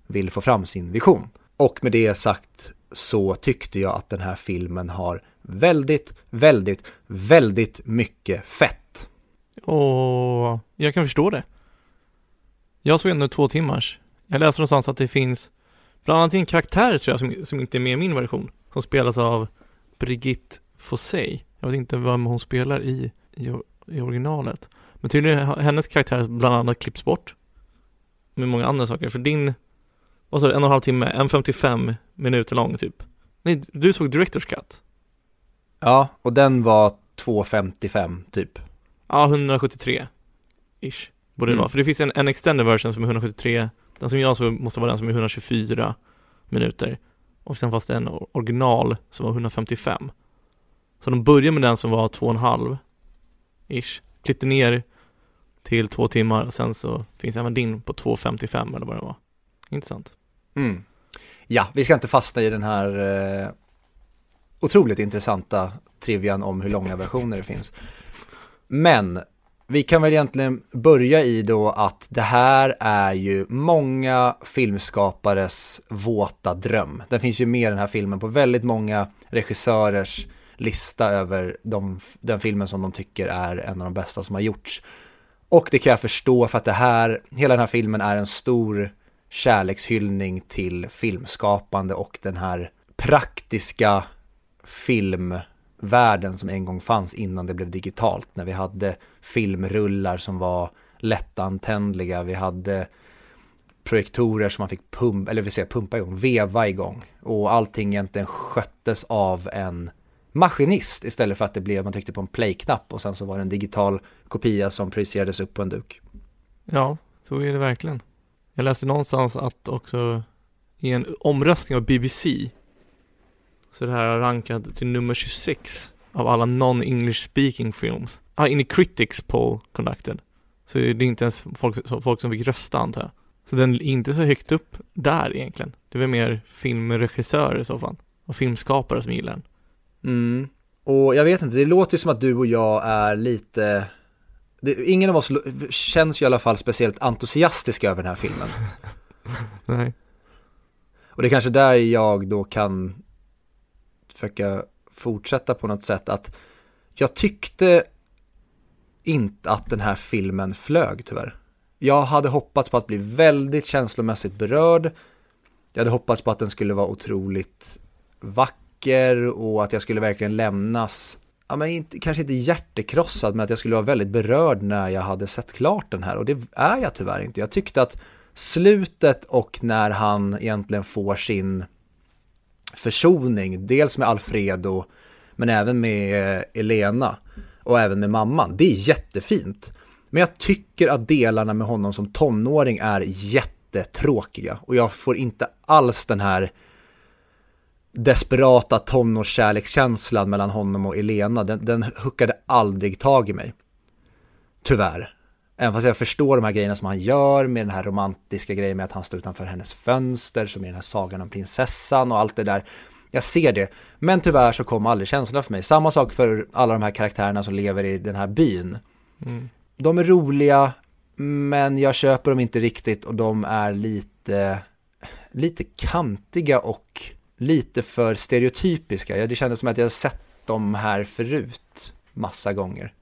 [SPEAKER 1] vill få fram sin vision. Och med det sagt så tyckte jag att den här filmen har väldigt, väldigt, väldigt mycket fett.
[SPEAKER 2] Och jag kan förstå det. Jag såg ändå två timmars. Jag läste någonstans att det finns bland annat en karaktär tror jag som, som inte är med i min version. Som spelas av Brigitte Fossey. Jag vet inte vem hon spelar i, i, i originalet. Men tydligen har hennes karaktär bland annat klippts bort. Med många andra saker. För din, vad sa du, en och en halv timme, en 55 minuter lång typ. Nej, du såg Directors Cut.
[SPEAKER 1] Ja, och den var 2.55 typ.
[SPEAKER 2] Ja, 173 ish. Borde det
[SPEAKER 1] Mm.
[SPEAKER 2] vara. För det finns en, en extended version som är 173. Den som jag såg måste vara den som är 124 minuter. Och sen fanns det en or- original som var 155. Så de började med den som var 2,5 ish. Klippte ner till två timmar och sen så finns även din på 2,55 eller vad det var. Intressant.
[SPEAKER 1] Mm. Ja, vi ska inte fastna i den här eh, otroligt intressanta trivian om hur långa versioner det finns. Men vi kan väl egentligen börja i då att det här är ju många filmskapares våta dröm. Den finns ju med den här filmen på väldigt många regissörers lista över de, den filmen som de tycker är en av de bästa som har gjorts. Och det kan jag förstå för att det här, hela den här filmen är en stor kärlekshyllning till filmskapande och den här praktiska filmvärlden som en gång fanns innan det blev digitalt. När vi hade filmrullar som var lättantändliga, vi hade projektorer som man fick pumpa, eller vi säger pumpa igång, veva igång. Och allting egentligen sköttes av en maskinist istället för att det blev, man tryckte på en play-knapp och sen så var det en digital kopia som projicerades upp på en duk.
[SPEAKER 2] Ja, så är det verkligen. Jag läste någonstans att också i en omröstning av BBC så är det här rankat till nummer 26 av alla non-English speaking films. Ah, in a critics poll conducted. Så det är inte ens folk, folk som fick rösta antar jag. Så den är inte så högt upp där egentligen. Det är väl mer filmregissörer i så fall. Och filmskapare som gillar den.
[SPEAKER 1] Mm. Och jag vet inte, det låter ju som att du och jag är lite det, Ingen av oss känns ju i alla fall speciellt entusiastiska över den här filmen.
[SPEAKER 2] Nej.
[SPEAKER 1] Och det är kanske där jag då kan försöka fortsätta på något sätt att jag tyckte inte att den här filmen flög tyvärr. Jag hade hoppats på att bli väldigt känslomässigt berörd. Jag hade hoppats på att den skulle vara otroligt vacker och att jag skulle verkligen lämnas, ja men inte, kanske inte hjärtekrossad, men att jag skulle vara väldigt berörd när jag hade sett klart den här och det är jag tyvärr inte. Jag tyckte att slutet och när han egentligen får sin försoning, dels med Alfredo men även med eh, Elena och även med mamman. Det är jättefint. Men jag tycker att delarna med honom som tonåring är jättetråkiga och jag får inte alls den här desperata tonårskärlekskänslan mellan honom och Elena. Den, den huckade aldrig tag i mig. Tyvärr. Även fast jag förstår de här grejerna som han gör med den här romantiska grejen med att han står utanför hennes fönster, som i den här sagan om prinsessan och allt det där. Jag ser det, men tyvärr så kom aldrig känslorna för mig. Samma sak för alla de här karaktärerna som lever i den här byn.
[SPEAKER 2] Mm.
[SPEAKER 1] De är roliga, men jag köper dem inte riktigt och de är lite, lite kantiga och lite för stereotypiska. Det kändes som att jag sett dem här förut massa gånger.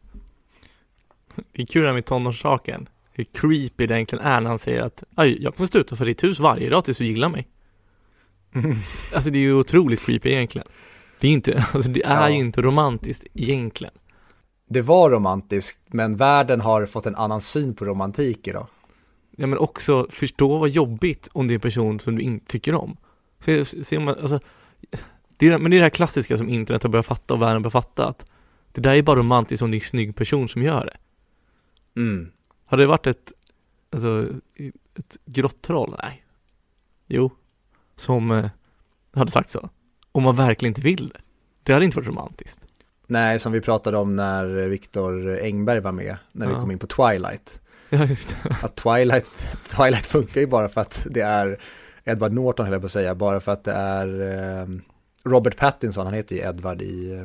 [SPEAKER 2] Det är kul det här med tonårssaken. Hur creepy det egentligen är när han säger att jag kommer stå utanför ditt hus varje dag tills du gillar mig. Alltså det är ju otroligt creepy egentligen. Det är inte, alltså det är
[SPEAKER 1] Ja.
[SPEAKER 2] ju inte romantiskt egentligen.
[SPEAKER 1] Det var romantiskt, men världen har fått en annan syn på romantik idag.
[SPEAKER 2] Ja men också förstå vad jobbigt om det är en person som du inte tycker om. Så, ser man, alltså, det är, men det är det här klassiska som internet har börjat fatta och världen börjat fatta att det där är bara romantiskt om det är en snygg person som gör det.
[SPEAKER 1] Mm.
[SPEAKER 2] Hade det varit ett, alltså, ett grått troll? Nej. Jo. Som, eh, hade sagt så. Om man verkligen inte vill det. Det hade inte varit romantiskt.
[SPEAKER 1] Nej, som vi pratade om när Viktor Engberg var med, när vi
[SPEAKER 2] Ja.
[SPEAKER 1] kom in på Twilight.
[SPEAKER 2] Ja, just det.
[SPEAKER 1] Att Twilight, Twilight funkar ju bara för att det är Edward Norton höll jag på att säga, bara för att det är eh, Robert Pattinson, han heter ju Edward i, eh,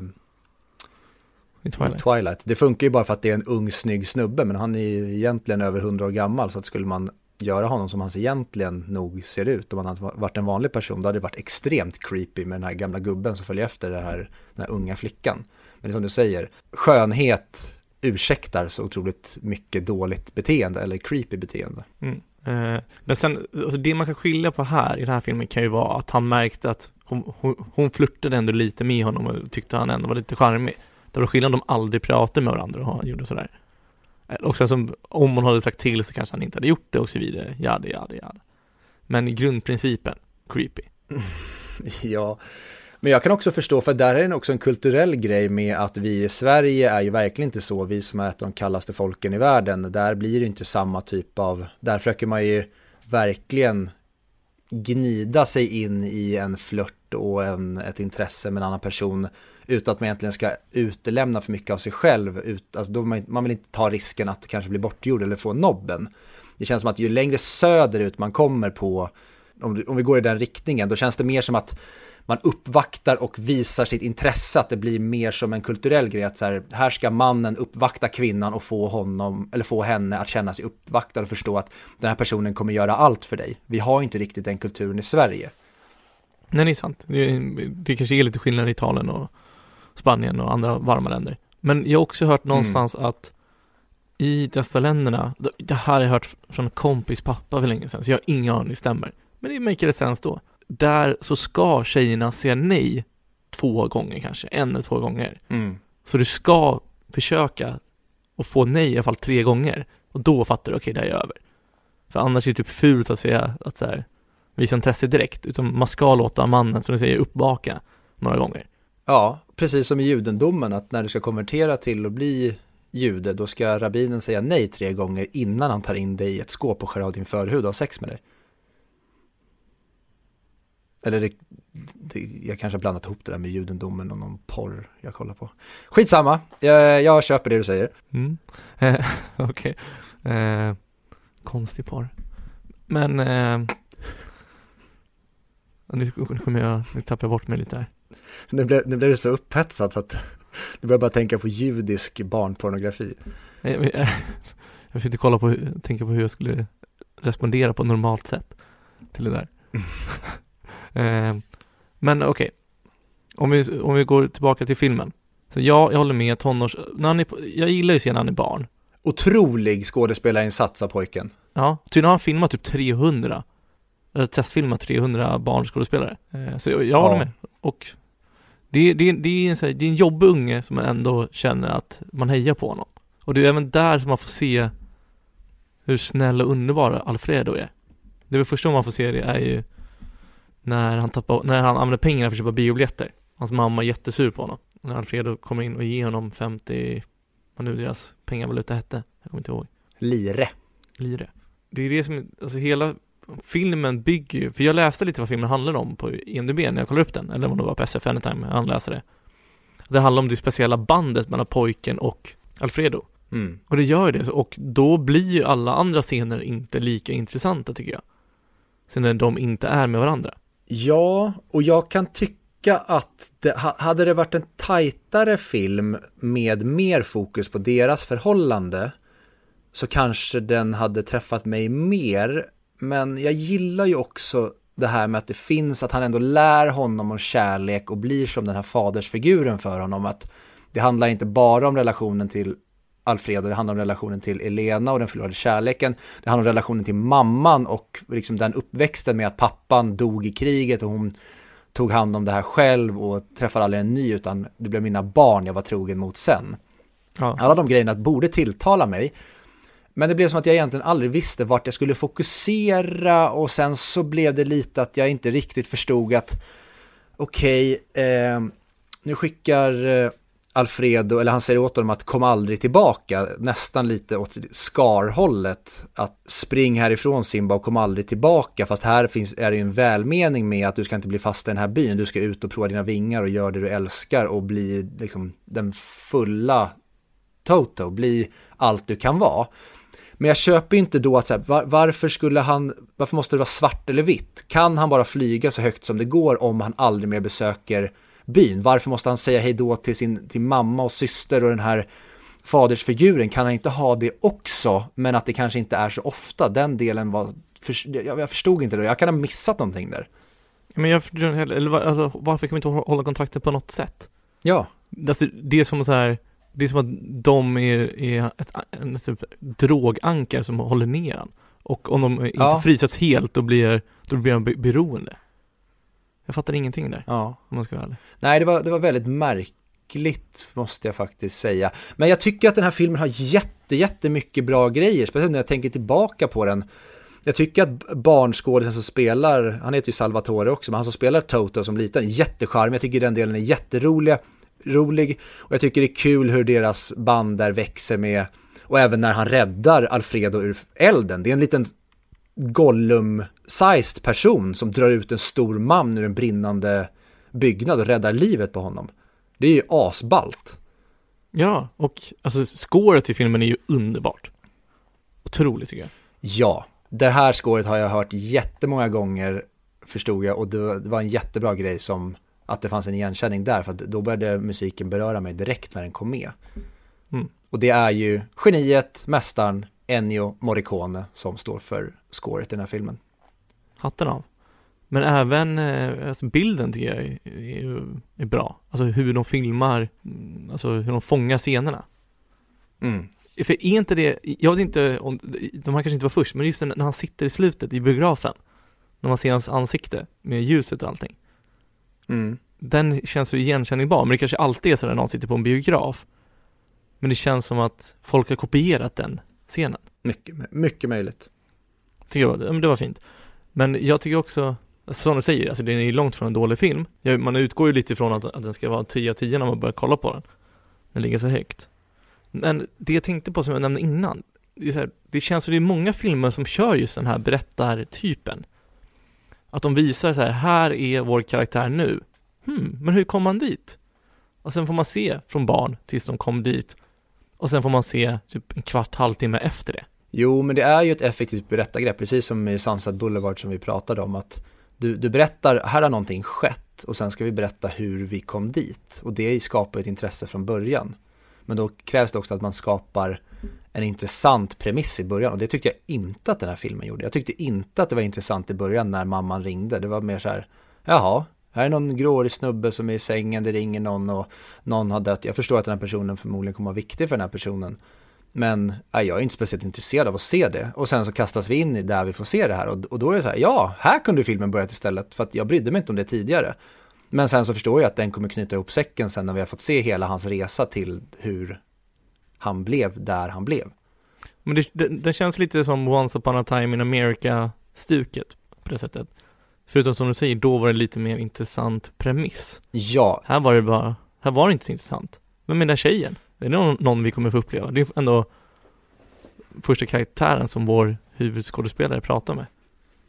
[SPEAKER 2] I
[SPEAKER 1] i
[SPEAKER 2] Twilight.
[SPEAKER 1] Twilight. Det funkar ju bara för att det är en ung snygg snubbe, men han är ju egentligen över 100 år gammal, så att skulle man göra honom som han egentligen nog ser ut, om han hade varit en vanlig person, då hade det varit extremt creepy med den här gamla gubben som följer efter det här, den här unga flickan. Men det är som du säger, skönhet ursäktar så otroligt mycket dåligt beteende eller creepy beteende.
[SPEAKER 2] Mm. Eh, men sen, alltså det man kan skilja på här i den här filmen kan ju vara att han märkte att hon, hon, hon flörtade ändå lite med honom och tyckte han ändå var lite charmig. Det var skillnad om de aldrig pratade med varandra och han gjorde sådär. Eh, och sen som, om hon hade sagt till så kanske han inte hade gjort det och så vidare. Jada, jada, jada. Men grundprincipen, creepy.
[SPEAKER 1] Ja, men jag kan också förstå, för där är det också en kulturell grej med att vi i Sverige är ju verkligen inte så, vi som är ett av de kallaste folken i världen, där blir det inte samma typ av, där försöker man ju verkligen gnida sig in i en flört och en, ett intresse med en annan person utan att man egentligen ska utelämna för mycket av sig själv. Ut, alltså då man, man vill inte ta risken att kanske bli bortgjord eller få nobben. Det känns som att ju längre söderut man kommer på, om, om vi går i den riktningen, då känns det mer som att man uppvaktar och visar sitt intresse, att det blir mer som en kulturell grej, att så här, här ska mannen uppvakta kvinnan och få honom, eller få henne att känna sig uppvaktad och förstå att den här personen kommer göra allt för dig. Vi har inte riktigt den kulturen i Sverige.
[SPEAKER 2] Nej, det är sant. Det, det kanske är lite skillnad i Italien och Spanien och andra varma länder. Men jag har också hört någonstans att i dessa länderna, det här har jag hört från en kompis pappa för länge sedan, så jag har ingen aning det stämmer. Men det make sense då. Där så ska tjejerna säga nej två gånger kanske, en eller två gånger. Så du ska försöka och få nej i alla fall tre gånger. Och då fattar du, okej det här är över. För annars är det typ fult att säga att så här, visa intresse direkt, utan man ska låta mannen, som du säger, uppvaka några gånger.
[SPEAKER 1] Ja, precis som i judendomen, att när du ska konvertera till att bli jude, då ska rabbinen säga nej tre gånger innan han tar in dig i ett skåp och skär av din förhud och har sex med dig. Eller det, det, jag kanske har blandat ihop det där med judendomen och någon porr jag kollar på. Skitsamma, jag, jag köper det du säger.
[SPEAKER 2] Mm. Eh, Okej. Eh, konstig par. Men eh, nu, nu kommer jag, nu tappar jag bort mig lite här.
[SPEAKER 1] Nu blev, nu blev det så upphetsat så att du börjar bara tänka på judisk barnpornografi.
[SPEAKER 2] Jag, jag, jag försökte kolla på, tänka på hur jag skulle respondera på normalt sätt till det där. eh, men okej, om, vi, om vi går tillbaka till filmen. Så jag, jag håller med tonårs... När han är, jag gillar ju att se när han är barn.
[SPEAKER 1] Otrolig skådespelarinsats av pojken.
[SPEAKER 2] Ja, tydligen har han filmat typ 300. Eller testfilmat 300 barnskådespelare. Eh, så jag, jag håller
[SPEAKER 1] Ja.
[SPEAKER 2] med. Och det, det, det, är en, så här, det är en jobbig unge som man ändå känner att man hejar på honom. Och det är även där som man får se hur snäll och underbar Alfredo är. Det är väl första gången man får se det är ju när han tappar, när han använder pengarna för att köpa biobiljetter. Hans mamma är jättesur på honom. När Alfredo kommer in och ger honom 50, vad nu deras pengavaluta hette. Jag kommer inte ihåg
[SPEAKER 1] Lire.
[SPEAKER 2] lire. Det är det som, alltså hela filmen bygger ju, för jag läste lite vad filmen handlar om på IMDB när jag kollade upp den, eller om det var på SF Anytime, jag läste det. Det handlar om det speciella bandet mellan pojken och Alfredo.
[SPEAKER 1] Mm.
[SPEAKER 2] Och det gör ju det, och då blir ju alla andra scener inte lika intressanta tycker jag. Sen när de inte är med varandra.
[SPEAKER 1] Ja, och jag kan tycka att det, hade det varit en tajtare film med mer fokus på deras förhållande så kanske den hade träffat mig mer. Men jag gillar ju också det här med att det finns, att han ändå lär honom om kärlek och blir som den här fadersfiguren för honom. Att det handlar inte bara om relationen till Alfredo, det handlar om relationen till Elena och den förlorade kärleken. Det handlar om relationen till mamman och liksom den uppväxten med att pappan dog i kriget och hon tog hand om det här själv och träffade aldrig en ny utan det blev mina barn jag var trogen mot sen.
[SPEAKER 2] Ja,
[SPEAKER 1] Alla de grejerna borde tilltala mig. Men det blev som att jag egentligen aldrig visste vart jag skulle fokusera och sen så blev det lite att jag inte riktigt förstod att okej, eh, nu skickar eh, Alfredo, eller han säger åt honom att kom aldrig tillbaka, nästan lite åt skarhållet. att spring härifrån Simba och kom aldrig tillbaka, fast här finns, är det ju en välmening med att du ska inte bli fast i den här byn, du ska ut och prova dina vingar och göra det du älskar och bli liksom den fulla Toto, bli allt du kan vara. Men jag köper inte då att så här, var, varför skulle han, varför måste det vara svart eller vitt? Kan han bara flyga så högt som det går om han aldrig mer besöker byn? Varför måste han säga hej då till sin till mamma och syster och den här fadersfiguren? Kan han inte ha det också, men att det kanske inte är så ofta? Den delen var, för, jag, jag förstod inte det, jag kan ha missat någonting där.
[SPEAKER 2] Men jag förstår eller alltså, varför kan vi inte hålla kontakten på något sätt?
[SPEAKER 1] Ja,
[SPEAKER 2] Alltså, det är som så här, det är som att de är, är ett en, typ, drogankar som håller ner han. Och om de inte
[SPEAKER 1] Ja.
[SPEAKER 2] frisätts helt, då blir, då blir han be- beroende. Jag fattar ingenting där,
[SPEAKER 1] ja.
[SPEAKER 2] om man ska vara ärlig.
[SPEAKER 1] Nej, det var, det var väldigt märkligt måste jag faktiskt säga. Men jag tycker att den här filmen har jätte, jättemycket bra grejer, speciellt när jag tänker tillbaka på den. Jag tycker att barnskådisen som spelar, han heter ju Salvatore också, men han som spelar Toto som liten, jättecharmig. Jag tycker den delen är jätterolig, rolig. Och jag tycker det är kul hur deras band där växer med, och även när han räddar Alfredo ur elden. Det är en liten Gollum-sized person som drar ut en stor man ur en brinnande byggnad och räddar livet på honom. Det är ju asballt.
[SPEAKER 2] Ja, och alltså scoret till filmen är ju underbart. Otroligt tycker jag.
[SPEAKER 1] Ja, det här skåret har jag hört jättemånga gånger förstod jag och det var- det var en jättebra grej som att det fanns en igenkänning där för att då började musiken beröra mig direkt när den kom med.
[SPEAKER 2] Mm.
[SPEAKER 1] Och det är ju geniet, mästaren Ennio Morricone som står för scoret i den här filmen.
[SPEAKER 2] Hatten av. Men även eh, alltså bilden tycker jag är, är, bra. Alltså hur de filmar, mm, alltså hur de fångar scenerna.
[SPEAKER 1] Mm.
[SPEAKER 2] För är inte det, jag vet inte om, de här kanske inte var först, men just när han sitter i slutet i biografen, när man ser hans ansikte med ljuset och allting.
[SPEAKER 1] Mm.
[SPEAKER 2] Den känns ju igenkänningsbar, men det kanske alltid är så när någon sitter på en biograf. Men det känns som att folk har kopierat den scenen.
[SPEAKER 1] Mycket, mycket möjligt.
[SPEAKER 2] Tycker jag, det var fint. Men jag tycker också, alltså, som du säger, alltså den är ju långt från en dålig film. Man utgår ju lite ifrån att, att den ska vara 10 av 10 när man börjar kolla på den. Den ligger så högt. Men det jag tänkte på som jag nämnde innan, det, är så här, det känns som det är många filmer som kör just den här berättartypen. Att de visar så här, här är vår karaktär nu. Hmm, men hur kom man dit? Och sen får man se från barn tills de kom dit. Och sen får man se typ en kvart, halvtimme efter det.
[SPEAKER 1] Jo, men det är ju ett effektivt berättargrepp, precis som i Sunset Boulevard som vi pratade om, att du, du berättar, här har någonting skett och sen ska vi berätta hur vi kom dit. Och det skapar ett intresse från början. Men då krävs det också att man skapar en intressant premiss i början och det tyckte jag inte att den här filmen gjorde. Jag tyckte inte att det var intressant i början när mamman ringde. Det var mer så här, jaha, här är någon gråhårig snubbe som är i sängen, det ringer någon och någon har dött. Jag förstår att den här personen förmodligen kommer vara viktig för den här personen. Men jag är inte speciellt intresserad av att se det. Och sen så kastas vi in i där vi får se det här. Och, och då är det så här, ja, här kunde filmen börjat istället. För att jag brydde mig inte om det tidigare. Men sen så förstår jag att den kommer knyta ihop säcken sen när vi har fått se hela hans resa till hur han blev där han blev.
[SPEAKER 2] Men det, det, det känns lite som Once upon a time in America-stuket på det sättet. Förutom som du säger, då var det lite mer intressant premiss.
[SPEAKER 1] Ja,
[SPEAKER 2] Här var det bara, här var det inte så intressant. Men med den där tjejen, det är någon, någon vi kommer få uppleva. Det är ändå första karaktären som vår huvudskådespelare pratar med.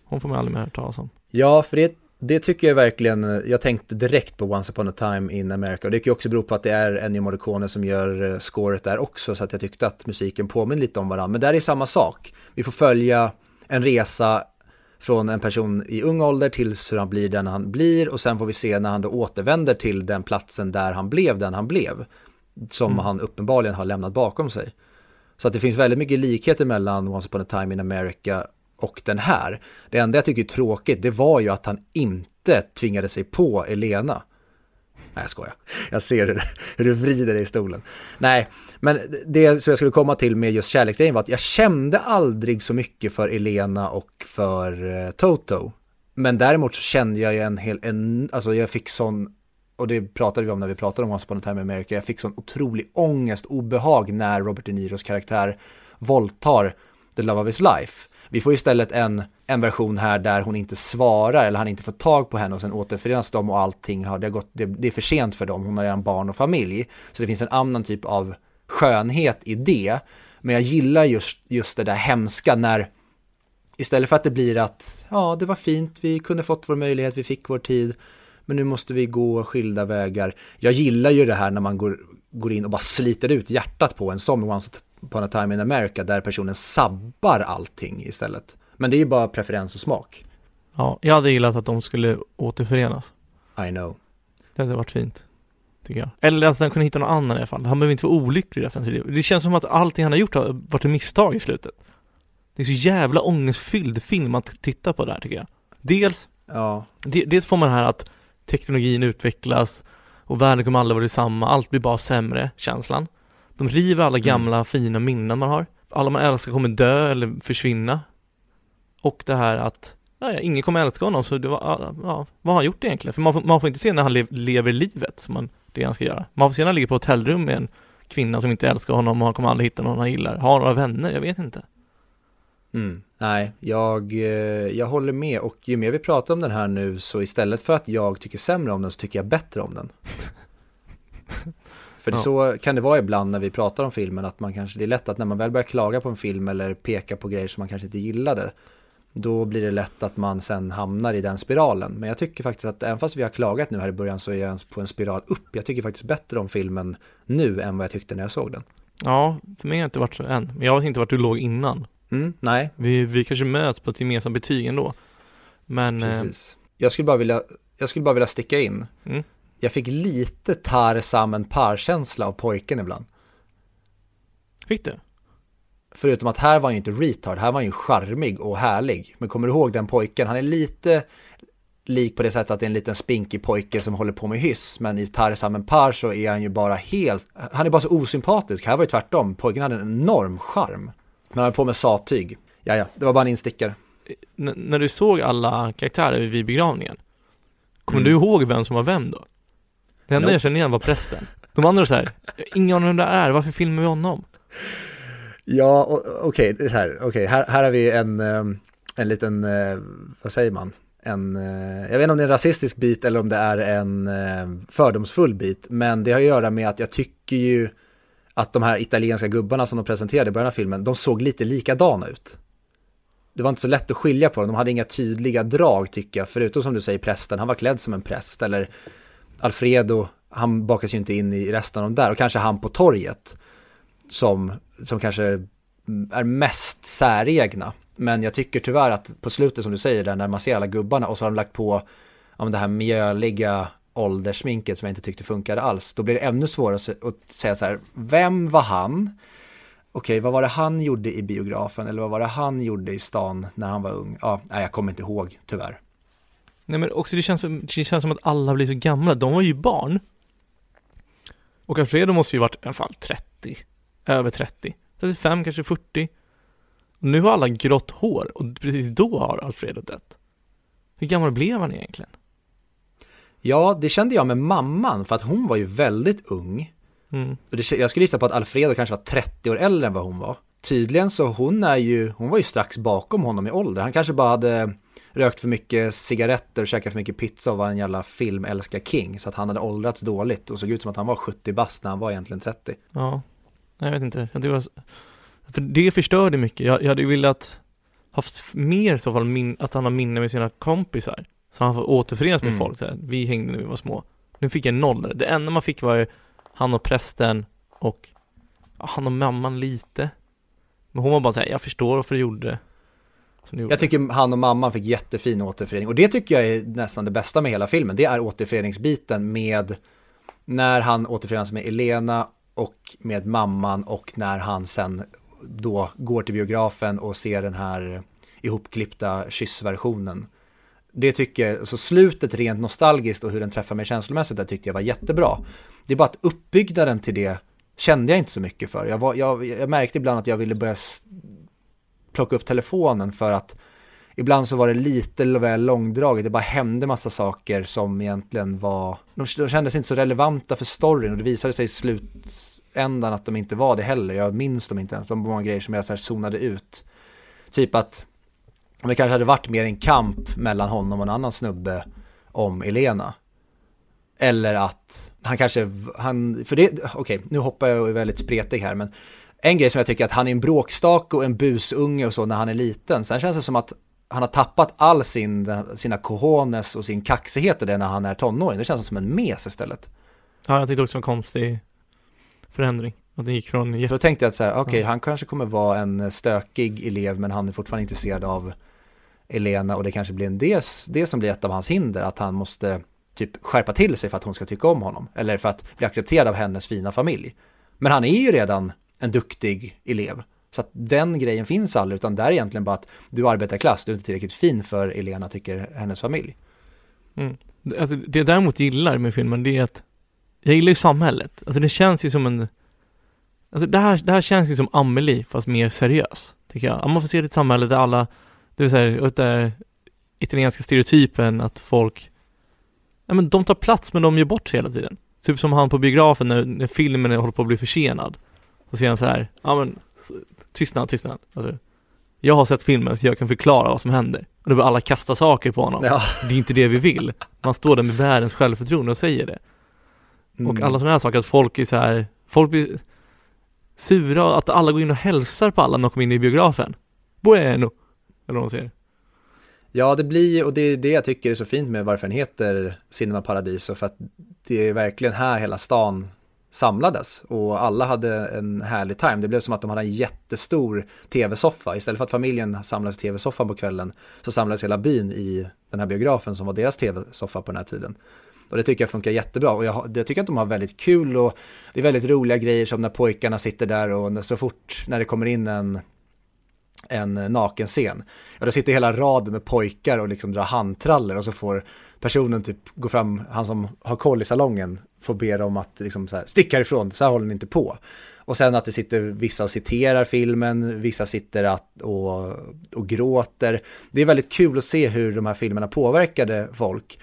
[SPEAKER 2] Hon får man aldrig mer höra talas om.
[SPEAKER 1] Ja, för det, det tycker jag verkligen, eh, jag tänkte direkt på Once upon a time in America och det kan ju också bero på att det är Ennio Morricone som gör eh, scoret där också så att jag tyckte att musiken påminner lite om varandra. Men där är samma sak. Vi får följa en resa från en person i ung ålder tills hur han blir den han blir och sen får vi se när han då återvänder till den platsen där han blev den han blev. Som
[SPEAKER 2] Mm.
[SPEAKER 1] han uppenbarligen har lämnat bakom sig. Så att det finns väldigt mycket likheter mellan Once upon a time in America och den här. Det enda jag tycker är tråkigt, det var ju att han inte tvingade sig på Elena. Nej, jag skojar. Jag ser hur, hur du vrider dig i stolen. Nej, men det som jag skulle komma till med just kärleksgrejen var att jag kände aldrig så mycket för Elena och för eh, Toto. Men däremot så kände jag ju en hel, en, alltså jag fick sån, och det pratade vi om när vi pratade om Once upon a time in America, jag fick sån otrolig ångest, obehag när Robert De Niros karaktär våldtar The Love of His Life. Vi får istället en, en version här där hon inte svarar eller han inte får tag på henne och sen återförenas de och allting har, det, har gått, det, det är för sent för dem, hon har redan barn och familj. Så det finns en annan typ av skönhet i det. Men jag gillar just, just det där hemska när istället för att det blir att ja, det var fint, vi kunde fått vår möjlighet, vi fick vår tid, men nu måste vi gå skilda vägar. Jag gillar ju det här när man går, går in och bara sliter ut hjärtat på en som Once upon a time in America där personen sabbar allting istället. Men det är ju bara preferens och smak.
[SPEAKER 2] Ja, jag hade gillat att de skulle återförenas.
[SPEAKER 1] I know.
[SPEAKER 2] Det hade varit fint. Tycker jag. Eller att han kunde hitta någon annan i alla fall. Han behöver inte vara olycklig resten av sitt liv. Det känns som att allting han har gjort har varit ett misstag i slutet. Det är så jävla ångestfylld film att titta på där tycker jag. Dels,
[SPEAKER 1] Ja,
[SPEAKER 2] de- dels får man det här att teknologin utvecklas och världen kommer aldrig vara detsamma, allt blir bara sämre, känslan. De river alla gamla fina minnen man har. Alla man älskar kommer dö eller försvinna. Och det här att, ja, ingen kommer älska honom, så det var, ja, vad har han gjort egentligen? För man får, man får inte se när han lev, lever livet, som man, det han ska göra. Man får se när han ligger på hotellrum med en kvinna som inte älskar honom och han kommer aldrig hitta någon han gillar. Har några vänner? Jag vet inte.
[SPEAKER 1] Mm. Nej, jag, eh, jag håller med och ju mer vi pratar om den här nu så istället för att jag tycker sämre om den så tycker jag bättre om den. för det
[SPEAKER 2] Ja.
[SPEAKER 1] så kan det vara ibland när vi pratar om filmen att man kanske, det är lätt att när man väl börjar klaga på en film eller peka på grejer som man kanske inte gillade då blir det lätt att man sen hamnar i den spiralen. Men jag tycker faktiskt att även fast vi har klagat nu här i början så är jag på en spiral upp. Jag tycker faktiskt bättre om filmen nu än vad jag tyckte när jag såg den.
[SPEAKER 2] Ja, för mig har det inte varit så än. Men jag vet inte vart du låg innan.
[SPEAKER 1] Mm, nej,
[SPEAKER 2] Vi, vi kanske möts på ett gemensamt betyg ändå. Men, eh,
[SPEAKER 1] Precis. Jag skulle bara vilja, jag skulle bara vilja sticka in.
[SPEAKER 2] Mm.
[SPEAKER 1] Jag fick lite Tarzan par-känsla av pojken ibland.
[SPEAKER 2] fick du?
[SPEAKER 1] Förutom att här var han ju inte retard, här var han ju charmig och härlig. Men kommer du ihåg den pojken? Han är lite lik på det sättet att det är en liten spinkig pojke som håller på med hyss. Men i Tarzan par så är han ju bara helt, han är bara så osympatisk. Här var ju tvärtom, pojken hade en enorm charm. Men han höll på med sattyg. Ja, ja, det var bara en instickare.
[SPEAKER 2] N- när du såg alla karaktärer vid begravningen, kommer
[SPEAKER 1] Mm.
[SPEAKER 2] du ihåg vem som var vem då? Det enda
[SPEAKER 1] Nope.
[SPEAKER 2] jag känner igen var prästen. De andra så här, ingen aning vem det är, varför filmar vi honom?
[SPEAKER 1] Ja, okej, så här, okej, här, här har vi en, eh, en liten, eh, vad säger man? En, eh, jag vet inte om det är en rasistisk bit eller om det är en eh, fördomsfull bit, men det har att göra med att jag tycker ju att de här italienska gubbarna som de presenterade i början av filmen, de såg lite likadana ut. Det var inte så lätt att skilja på dem, de hade inga tydliga drag tycker jag, förutom som du säger prästen, han var klädd som en präst, eller Alfredo, han bakas ju inte in i resten av dem där, och kanske han på torget som, som kanske är mest säregna. Men jag tycker tyvärr att på slutet som du säger där när man ser alla gubbarna och så har de lagt på ja, det här mjöliga ålderssminket som jag inte tyckte funkade alls. Då blir det ännu svårare att, att säga så här, vem var han? Okej, vad var det han gjorde i biografen eller vad var det han gjorde i stan när han var ung? Ja, nej, jag kommer inte ihåg tyvärr.
[SPEAKER 2] Nej men också det känns, som- det känns som att alla blir så gamla, de var ju barn. Och Alfredo måste ju varit i alla fall 30, över 30, 35, kanske 40. Och nu har alla grått hår och precis då har Alfredo dött. Hur gammal blev han egentligen?
[SPEAKER 1] Ja, det kände jag med mamman för att hon var ju väldigt ung.
[SPEAKER 2] Mm.
[SPEAKER 1] Jag skulle gissa på att Alfredo kanske var 30 år äldre än vad hon var. Tydligen så hon är ju, hon var ju strax bakom honom i ålder. Han kanske bara hade rökt för mycket cigaretter och käkat för mycket pizza och var en jävla filmälskar king. Så att han hade åldrats dåligt och såg ut som att han var 70 bast när han var egentligen 30.
[SPEAKER 2] Ja, jag vet inte. Jag var... För det förstörde mycket. Jag, jag hade ju velat haft mer i så fall, min, att han har minne med sina kompisar. Så han får återförenas med
[SPEAKER 1] Mm.
[SPEAKER 2] folk så här. Vi hängde när vi var små. Nu fick jag noll där. Det enda man fick var ju han och prästen och ja, han och mamman lite. Men hon var bara såhär, jag förstår varför du gjorde det.
[SPEAKER 1] Jag tycker han och mamman fick jättefin återförening och det tycker jag är nästan det bästa med hela filmen. Det är återföreningsbiten med när han återförenas med Elena och med mamman och när han sen då går till biografen och ser den här ihopklippta kyssversionen. Det tycker jag, så slutet rent nostalgiskt och hur den träffar mig känslomässigt, det tyckte jag var jättebra. Det är bara att uppbyggnaden till det kände jag inte så mycket för. Jag, var, jag, jag märkte ibland att jag ville börja plocka upp telefonen för att ibland så var det lite väl långdraget. Det bara hände massa saker som egentligen var, de, de kändes inte så relevanta för storyn och det visade sig i slutändan att de inte var det heller. Jag minns dem inte ens, Det var många grejer som jag så här zonade ut. Typ att om det kanske hade varit mer en kamp mellan honom och en annan snubbe om Elena. Eller att han kanske, han, för det, okej, okay, nu hoppar jag och är väldigt spretig här, men en grej som jag tycker att han är en bråkstake och en busunge och så när han är liten. Sen känns det som att han har tappat all sin, sina cojones och sin kaxighet och det när han är tonåring. Det känns som en mes istället.
[SPEAKER 2] Ja, jag tyckte också en konstig förändring. Att det gick från
[SPEAKER 1] då tänkte jag att så här, okej, okay, ja. han kanske kommer vara en stökig elev, men han är fortfarande intresserad av Elena och det kanske blir en det, det som blir ett av hans hinder, att han måste typ skärpa till sig för att hon ska tycka om honom, eller för att bli accepterad av hennes fina familj. Men han är ju redan en duktig elev. Så att den grejen finns aldrig, utan det är egentligen bara att du arbetar klass, du är inte tillräckligt fin för Elena, tycker hennes familj.
[SPEAKER 2] Mm. Alltså, det jag däremot gillar med filmen, det är att jag gillar ju samhället. Alltså det känns ju som en Alltså det här, det här känns ju som Amelie, fast mer seriös, tycker jag. Man får se ett samhälle där alla, det vill säga, där italienska stereotypen att folk, ja men de tar plats men de gör bort sig hela tiden. Typ som han på biografen när, när filmen håller på att bli försenad. Så säger han så här, ja men tystnad, tystnad. Alltså, jag har sett filmen så jag kan förklara vad som händer. Och då börjar alla kasta saker på honom. Ja. Det är inte det vi vill. Man står där med världens självförtroende och säger det. Mm. Och alla sådana här saker, att folk är så här, folk blir sura, att alla går in och hälsar på alla när de kommer in i biografen. Bueno! Eller vad man säger.
[SPEAKER 1] Ja, det blir och det är det jag tycker är så fint med varför den heter Cinema Paradiso, för att det är verkligen här hela stan samlades och alla hade en härlig time. Det blev som att de hade en jättestor tv-soffa. Istället för att familjen samlades i tv-soffan på kvällen så samlades hela byn i den här biografen som var deras tv-soffa på den här tiden. Och det tycker jag funkar jättebra och jag, jag, tycker att de har väldigt kul och det är väldigt roliga grejer som när pojkarna sitter där och så fort när det kommer in en en eh, nakenscen. Ja, då sitter hela raden med pojkar och liksom drar handtraller och så får personen typ gå fram, han som har koll i salongen, får be dem att liksom så här, stick härifrån, så här håller ni inte på. Och sen att det sitter vissa och citerar filmen, vissa sitter att, och, och gråter. Det är väldigt kul att se hur de här filmerna påverkade folk.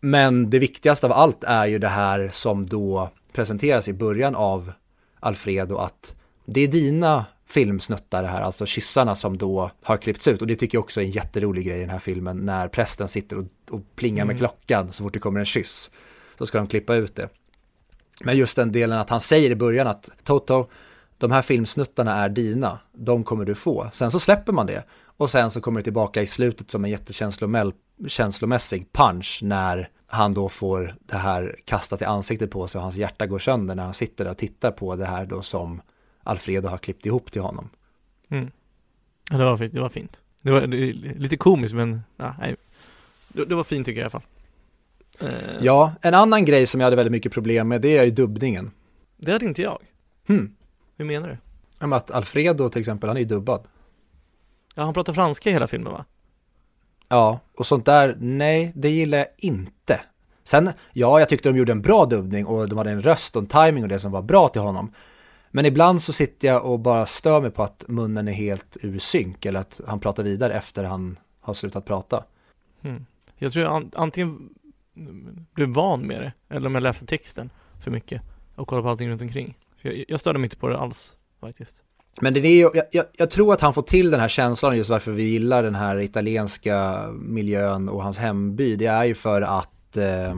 [SPEAKER 1] Men det viktigaste av allt är ju det här som då presenteras i början av Alfredo att det är dina filmsnuttar det här, alltså kyssarna som då har klippts ut och det tycker jag också är en jätterolig grej i den här filmen när prästen sitter och, och plingar mm. med klockan så fort det kommer en kyss så ska de klippa ut det. Men just den delen att han säger i början att Toto, de här filmsnuttarna är dina, de kommer du få. Sen så släpper man det och sen så kommer det tillbaka i slutet som en jättekänslomässig punch när han då får det här kastat i ansiktet på sig och hans hjärta går sönder när han sitter där och tittar på det här då som Alfredo har klippt ihop till honom.
[SPEAKER 2] Mm. Ja, det var fint, det var fint. Det var det, lite komiskt men, ja, nej. Det, det, var fint tycker jag i alla fall.
[SPEAKER 1] Uh, ja, en annan grej som jag hade väldigt mycket problem med det är ju dubbningen.
[SPEAKER 2] Det hade inte jag.
[SPEAKER 1] Hmm.
[SPEAKER 2] Hur menar du?
[SPEAKER 1] Ja, att Alfredo till exempel, han är ju dubbad.
[SPEAKER 2] Ja, han pratar franska i hela filmen va?
[SPEAKER 1] Ja, och sånt där, nej, det gillar jag inte. Sen, ja, jag tyckte de gjorde en bra dubbning och de hade en röst och en timing och det som var bra till honom. Men ibland så sitter jag och bara stör mig på att munnen är helt ur synk eller att han pratar vidare efter han har slutat prata.
[SPEAKER 2] Mm. Jag tror jag antingen blev van med det eller om jag läste texten för mycket och kollade på allting runt omkring. jag, jag störde mig inte på det alls faktiskt.
[SPEAKER 1] Men det är ju, jag, jag, jag, tror att han får till den här känslan just varför vi gillar den här italienska miljön och hans hemby. Det är ju för att eh,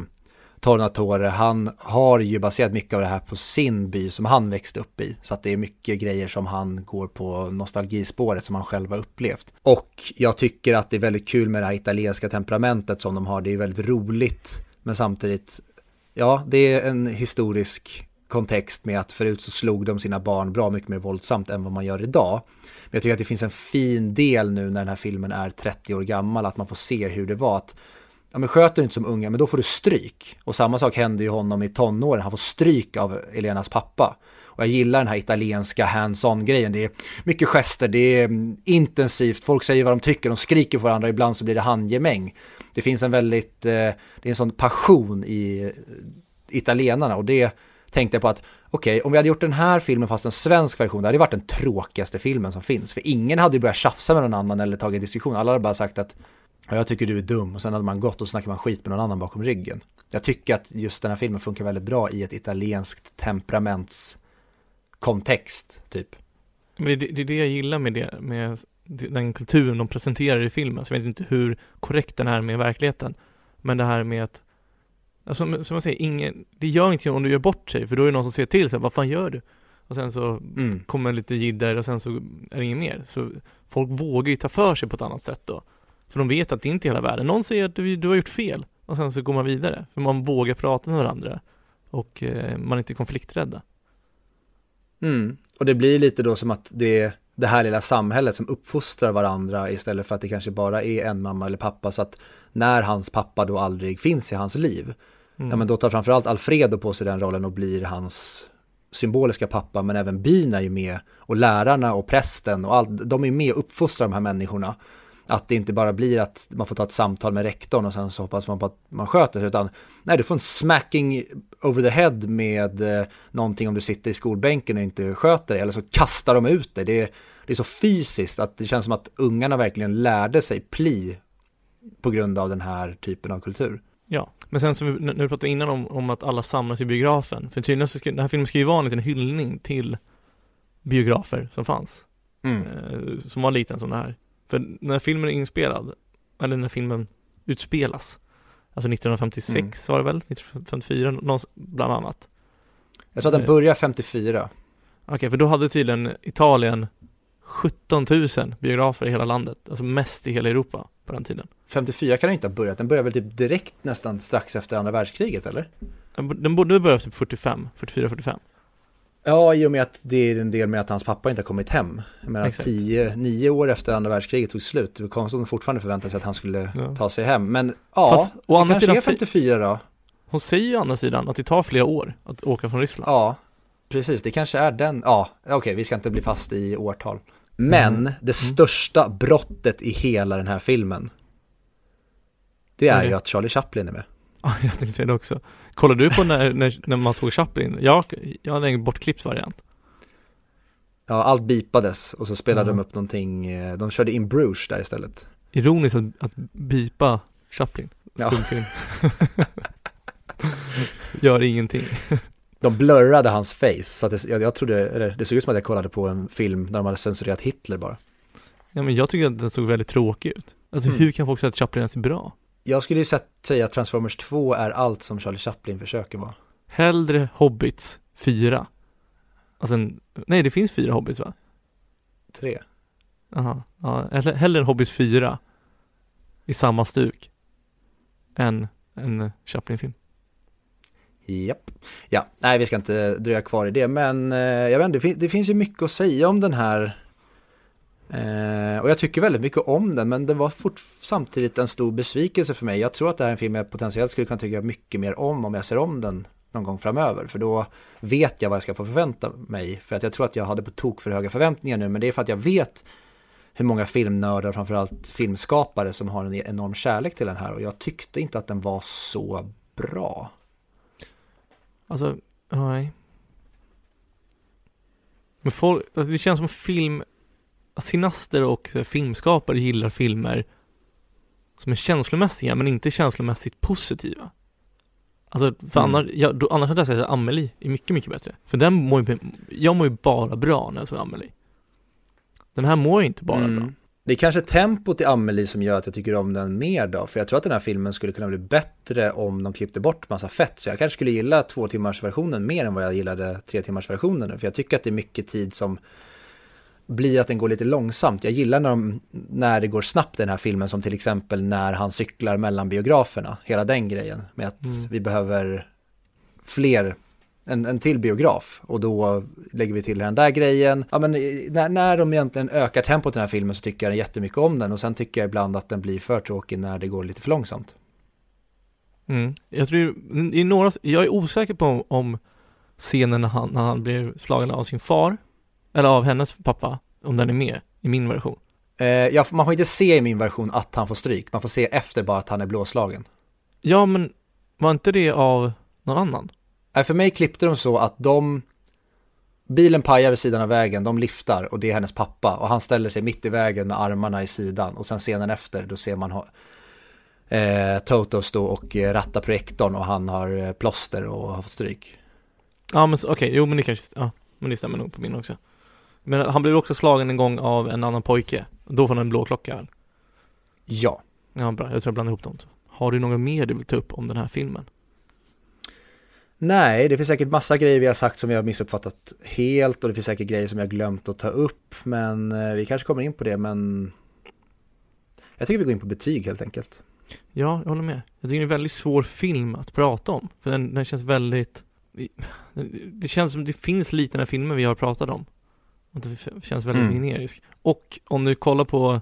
[SPEAKER 1] Tornatore, han har ju baserat mycket av det här på sin by som han växte upp i. Så att det är mycket grejer som han går på nostalgispåret som han själv har upplevt. Och jag tycker att det är väldigt kul med det här italienska temperamentet som de har. Det är väldigt roligt, men samtidigt, ja, det är en historisk kontext med att förut så slog de sina barn bra mycket mer våldsamt än vad man gör idag. Men jag tycker att det finns en fin del nu när den här filmen är 30 år gammal, att man får se hur det var. Att, ja men sköter du inte som unga, men då får du stryk. Och samma sak händer ju honom i tonåren, han får stryk av Elenas pappa. Och jag gillar den här italienska hands-on grejen. Det är mycket gester, det är mm, intensivt, folk säger vad de tycker, de skriker på varandra, ibland så blir det handgemäng. Det finns en väldigt, eh, det är en sån passion i eh, italienarna och det tänkte jag på att okej, okay, om vi hade gjort den här filmen fast en svensk version, det hade varit den tråkigaste filmen som finns. För ingen hade ju börjat tjafsa med någon annan eller tagit diskussion. Alla hade bara sagt att ja, jag tycker du är dum och sen hade man gått och snackat man skit med någon annan bakom ryggen. Jag tycker att just den här filmen funkar väldigt bra i ett italienskt temperamentskontext, typ.
[SPEAKER 2] Men det, det är det jag gillar med det, med den kulturen de presenterar i filmen, så jag vet inte hur korrekt den är med verkligheten. Men det här med att, alltså, som jag säger, ingen, det gör ingenting om du gör bort sig, för då är det någon som ser till sig, vad fan gör du? Och sen så
[SPEAKER 1] Mm.
[SPEAKER 2] kommer lite jidder och sen så är det inget mer. Så folk vågar ju ta för sig på ett annat sätt då. För de vet att det inte är hela världen. Någon säger att du, du har gjort fel och sen så går man vidare. För man vågar prata med varandra och eh, man är inte konflikträdda.
[SPEAKER 1] Mm. Och det blir lite då som att det är det här lilla samhället som uppfostrar varandra istället för att det kanske bara är en mamma eller pappa. Så att när hans pappa då aldrig finns i hans liv,
[SPEAKER 2] Mm.
[SPEAKER 1] ja men då tar framförallt Alfredo på sig den rollen och blir hans symboliska pappa, men även byn är ju med och lärarna och prästen och allt, de är med och uppfostrar de här människorna. Att det inte bara blir att man får ta ett samtal med rektorn och sen så hoppas man på att man sköter sig, utan nej, du får en smacking over the head med eh, någonting om du sitter i skolbänken och inte sköter dig, eller så kastar de ut dig. Det är, det är så fysiskt att det känns som att ungarna verkligen lärde sig pli på grund av den här typen av kultur.
[SPEAKER 2] Ja, men sen som vi, när du pratade innan om, om att alla samlas i biografen. För tydligen så ska, den här filmen ska ju vara en liten hyllning till biografer som fanns.
[SPEAKER 1] Mm.
[SPEAKER 2] eh, som var liten som det här. För när filmen är inspelad, eller när filmen utspelas, alltså 1956 var det väl? 1954, någons- bland annat.
[SPEAKER 1] Jag tror att den börjar 54.
[SPEAKER 2] Okej, för då hade tydligen Italien 17 000 biografer i hela landet, alltså mest i hela Europa på den tiden.
[SPEAKER 1] 54 kan den inte ha börjat, den börjar väl typ direkt nästan strax efter andra världskriget eller?
[SPEAKER 2] Den borde börja typ 45, 44, 45.
[SPEAKER 1] Ja, i och med att det är en del med att hans pappa inte har kommit hem. Jag menar, tio, nio år efter andra världskriget tog slut. Det var konstigt de fortfarande förväntade sig att han skulle
[SPEAKER 2] Ja.
[SPEAKER 1] ta sig hem. Men ja,
[SPEAKER 2] Fast, å andra
[SPEAKER 1] kanske
[SPEAKER 2] sidan
[SPEAKER 1] är
[SPEAKER 2] säg-
[SPEAKER 1] 54 då.
[SPEAKER 2] Hon säger ju å andra sidan att det tar flera år att åka från Ryssland.
[SPEAKER 1] Ja, precis. Det kanske är den. Ja, okej, vi ska inte bli fast i årtal. Men
[SPEAKER 2] Mm.
[SPEAKER 1] det största brottet i hela den här filmen, det är
[SPEAKER 2] är
[SPEAKER 1] ju att Charlie Chaplin är med.
[SPEAKER 2] Ja, jag tänkte säga det också. Kollade du på när, när, när man såg Chaplin? Jag, jag hade en bortklippt variant.
[SPEAKER 1] Ja, allt bipades och så spelade
[SPEAKER 2] Ja.
[SPEAKER 1] de upp någonting, eh, de körde in Bruges där istället.
[SPEAKER 2] Ironiskt att, att bipa Chaplin,
[SPEAKER 1] Ja.
[SPEAKER 2] stumfilm. Gör ingenting.
[SPEAKER 1] De blurrade hans face, så att det, jag, jag trodde, eller det såg ut som att jag kollade på en film där de hade censurerat Hitler bara.
[SPEAKER 2] Ja men jag tycker att den såg väldigt tråkig ut. Alltså
[SPEAKER 1] Mm.
[SPEAKER 2] hur kan folk säga att Chaplin ens är bra?
[SPEAKER 1] Jag skulle ju säga att Transformers 2 är allt som Charlie Chaplin försöker vara.
[SPEAKER 2] Hellre Hobbits 4. Alltså en, nej det finns fyra Hobbits va?
[SPEAKER 1] Tre.
[SPEAKER 2] Aha, ja, hellre Hobbits 4 i samma stuk än en Chaplin-film.
[SPEAKER 1] Japp. Ja, nej vi ska inte dröja kvar i det, men eh, jag vet inte, det, fin- det finns ju mycket att säga om den här. Eh, och jag tycker väldigt mycket om den, men det var fort, samtidigt en stor besvikelse för mig. Jag tror att det här är en film jag potentiellt skulle kunna tycka mycket mer om om jag ser om den någon gång framöver. För då vet jag vad jag ska få förvänta mig. För att jag tror att jag hade på tok för höga förväntningar nu, men det är för att jag vet hur många filmnördar, framförallt filmskapare, som har en enorm kärlek till den här. Och jag tyckte inte att den var så bra.
[SPEAKER 2] Alltså, nej. Men folk, alltså, det känns som film, cineaster och filmskapare gillar filmer som är känslomässiga men inte känslomässigt positiva. Alltså, för
[SPEAKER 1] Mm.
[SPEAKER 2] annars, ja, då, annars hade jag sagt att Amelie är mycket, mycket bättre. För den mår ju, jag mår ju bara bra när jag såg Amelie. Den här mår ju inte bara bra.
[SPEAKER 1] Mm. Det är kanske tempot i Amelie som gör att jag tycker om den mer då, för jag tror att den här filmen skulle kunna bli bättre om de klippte bort massa fett, så jag kanske skulle gilla två timmars versionen mer än vad jag gillade tre timmars versionen nu, för jag tycker att det är mycket tid som blir att den går lite långsamt. Jag gillar när, de, när det går snabbt i den här filmen, som till exempel när han cyklar mellan biograferna, hela den grejen, med att
[SPEAKER 2] Mm.
[SPEAKER 1] vi behöver fler en, en till biograf och då lägger vi till den där grejen. Ja, men eh, när, när de egentligen ökar tempot i den här filmen så tycker jag jättemycket om den och sen tycker jag ibland att den blir för tråkig när det går lite för långsamt.
[SPEAKER 2] Mm. Jag tror, i några, jag är osäker på om, om scenen när han, när han blir slagen av sin far, eller av hennes pappa, om den är med i min version.
[SPEAKER 1] Eh, ja, man får inte se i min version att han får stryk, man får se efter bara att han är blåslagen.
[SPEAKER 2] Ja, men var inte det av någon annan?
[SPEAKER 1] Nej, för mig klippte de så att de Bilen pajar vid sidan av vägen, de liftar och det är hennes pappa och han ställer sig mitt i vägen med armarna i sidan och sen scenen efter då ser man ha, eh, Toto stå och eh, ratta projektorn och han har eh, plåster och har fått stryk.
[SPEAKER 2] Ja, men okej, jo men det kanske, ja, men det stämmer nog på min också. Men han blev också slagen en gång av en annan pojke. Då får han en blå klocka väl?
[SPEAKER 1] Ja.
[SPEAKER 2] Ja, bra. Jag tror jag blandar ihop dem. Har du något mer du vill ta upp om den här filmen?
[SPEAKER 1] Nej, det finns säkert massa grejer vi har sagt som vi har missuppfattat helt och det finns säkert grejer som jag glömt att ta upp. Men eh, vi kanske kommer in på det, men jag tycker vi går in på betyg helt enkelt.
[SPEAKER 2] Ja, jag håller med. Jag tycker det är en väldigt svår film att prata om. För den, den känns väldigt... Det känns som det finns lite den här filmen vi har pratat om. Det känns väldigt
[SPEAKER 1] Mm.
[SPEAKER 2] generisk. Och om du kollar på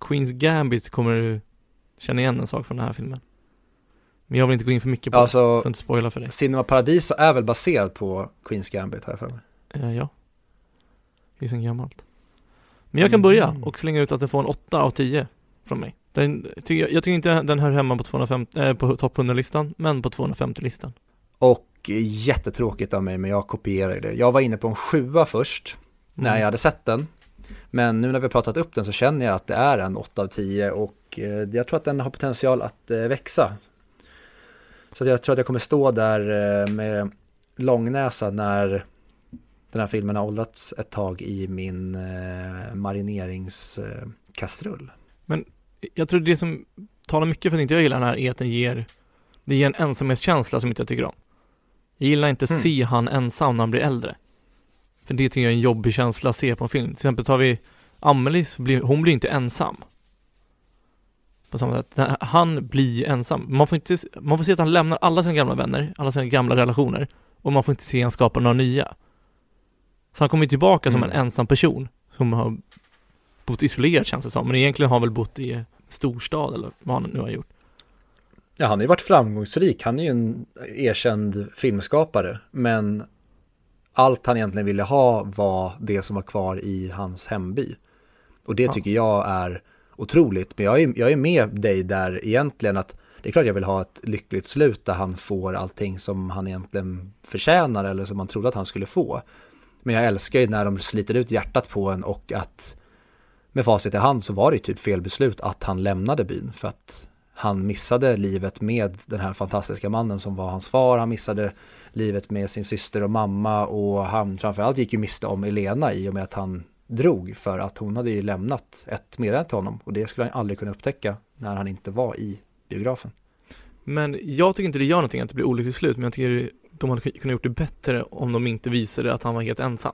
[SPEAKER 2] Queens Gambit så kommer du känna igen en sak från den här filmen. Men jag vill inte gå in för mycket på det,
[SPEAKER 1] Alltså,
[SPEAKER 2] så jag inte spoila för dig.
[SPEAKER 1] Cinema Paradiso är väl baserad på Queens Gambit har jag för mig.
[SPEAKER 2] Eh, ja. Det är sen gammalt. Men jag kan börja
[SPEAKER 1] Mm.
[SPEAKER 2] och slänga ut att den får en 8 av 10 från mig. Den, jag, jag tycker inte den hör hemma på, 250, eh, på topp 100-listan, men på 250-listan.
[SPEAKER 1] Och jättetråkigt av mig, men jag kopierar det. Jag var inne på en sjua först, när
[SPEAKER 2] Mm.
[SPEAKER 1] jag hade sett den. Men nu när vi har pratat upp den så känner jag att det är en 8 av 10 och eh, jag tror att den har potential att eh, växa. Så jag tror att jag kommer stå där eh, med långnäsa när den här filmen har åldrats ett tag i min marineringskastrull.
[SPEAKER 2] Jag tror det som talar mycket för att inte jag gillar den här är att den ger, det ger en ensamhetskänsla som inte jag tycker om. Jag gillar inte att
[SPEAKER 1] Mm.
[SPEAKER 2] se han ensam när han blir äldre. För det tycker jag är en jobbig känsla att se på en film. Till exempel tar vi Amelie, blir, hon blir inte ensam. På samma sätt. Han blir ensam. Man får inte, man får se att han lämnar alla sina gamla vänner, alla sina gamla relationer. Och man får inte se han skapa några nya. Så han kommer tillbaka som
[SPEAKER 1] Mm.
[SPEAKER 2] en ensam person som har bott isolerat känns det som. Men egentligen har han väl bott i storstad eller vad han nu har gjort.
[SPEAKER 1] Ja, han har ju varit framgångsrik. Han är ju en erkänd filmskapare. Men allt han egentligen ville ha var det som var kvar i hans hemby. Och det
[SPEAKER 2] Ja.
[SPEAKER 1] tycker jag är otroligt. Men jag är, jag är med dig där egentligen att det är klart jag vill ha ett lyckligt slut där han får allting som han egentligen förtjänar eller som man trodde att han skulle få. Men jag älskar ju när de sliter ut hjärtat på en och att med facit i hand så var det ju typ fel beslut att han lämnade byn för att han missade livet med den här fantastiska mannen som var hans far. Han missade livet med sin syster och mamma och han framförallt gick ju miste om Elena i och med att han drog för att hon hade ju lämnat ett meddelande till honom och det skulle han aldrig kunna upptäcka när han inte var i biografen.
[SPEAKER 2] Men jag tycker inte det gör någonting att det blir olyckligt slut, men jag tycker de hade kunnat gjort det bättre om de inte visade att han var helt ensam.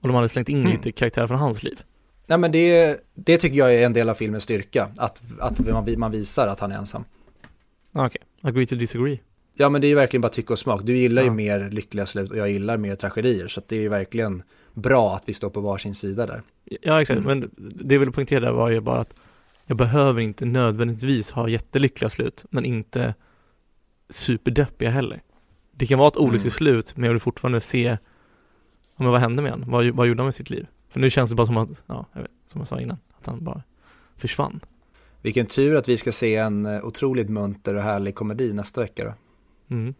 [SPEAKER 2] Och de hade slängt in
[SPEAKER 1] Mm.
[SPEAKER 2] lite karaktärer från hans liv.
[SPEAKER 1] Nej men det, det tycker jag är en del av filmens styrka, att, att man, man visar att han är ensam.
[SPEAKER 2] Ah, Okej, agree to disagree.
[SPEAKER 1] Ja men det är ju verkligen bara tycke och smak. Du gillar ju
[SPEAKER 2] Ja.
[SPEAKER 1] mer lyckliga slut och jag gillar mer tragedier så det är ju verkligen bra att vi står på varsin sida där.
[SPEAKER 2] Ja exakt,
[SPEAKER 1] Mm.
[SPEAKER 2] men det jag ville poängtera där var ju bara att jag behöver inte nödvändigtvis ha jättelyckliga slut, men inte superdeppiga heller. Det kan vara ett olyckligt
[SPEAKER 1] Mm.
[SPEAKER 2] slut, men jag vill fortfarande se, ja, men vad hände med honom? Vad, vad gjorde han med sitt liv? För nu känns det bara som att, ja, jag vet, som jag sa innan, att han bara försvann.
[SPEAKER 1] Vilken tur att vi ska se en eh, otroligt munter och härlig komedi nästa vecka då.
[SPEAKER 2] Mm.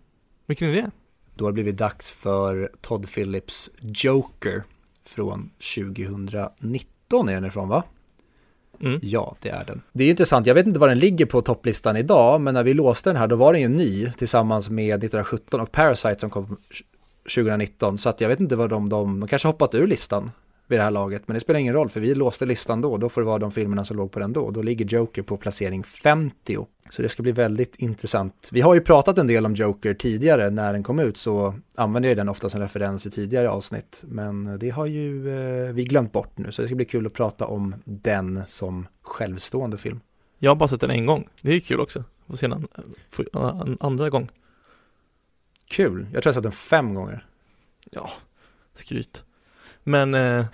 [SPEAKER 2] Vilken är det?
[SPEAKER 1] Då har det blivit dags för Todd Phillips Joker från 2019 är den ifrån va?
[SPEAKER 2] Mm.
[SPEAKER 1] Ja, det är den. Det är intressant, jag vet inte var den ligger på topplistan idag, men när vi låste den här då var den ju ny tillsammans med 1917 och Parasite som kom 2019. Så att jag vet inte vad de, de, de kanske hoppat ur listan vid det här laget, men det spelar ingen roll för vi låste listan då, då får det vara de filmerna som låg på den då. Då ligger Joker på placering 50. Så det ska bli väldigt intressant. Vi har ju pratat en del om Joker tidigare när den kom ut så använder jag den ofta som referens i tidigare avsnitt. Men det har ju eh, vi glömt bort nu så det ska bli kul att prata om den som självstående film.
[SPEAKER 2] Jag har bara sett den en gång, det är kul också. Få se den en, en andra gång.
[SPEAKER 1] Kul, jag tror jag sett den fem gånger.
[SPEAKER 2] Ja, skryt. Men, eh,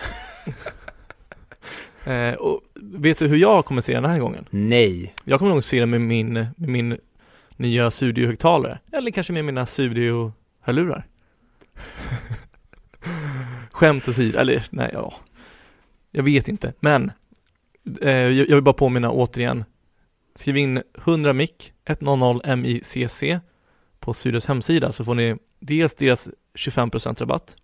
[SPEAKER 2] eh, och vet du hur jag kommer se den här gången?
[SPEAKER 1] Nej.
[SPEAKER 2] Jag kommer nog se den med min, med min nya studiohögtalare, eller kanske med mina studiohörlurar. Skämt åsido, eller nej, ja. Jag vet inte, men eh, jag vill bara påminna återigen. Skriv in 100 mic 100 MICC på Studios hemsida så får ni dels deras 25% rabatt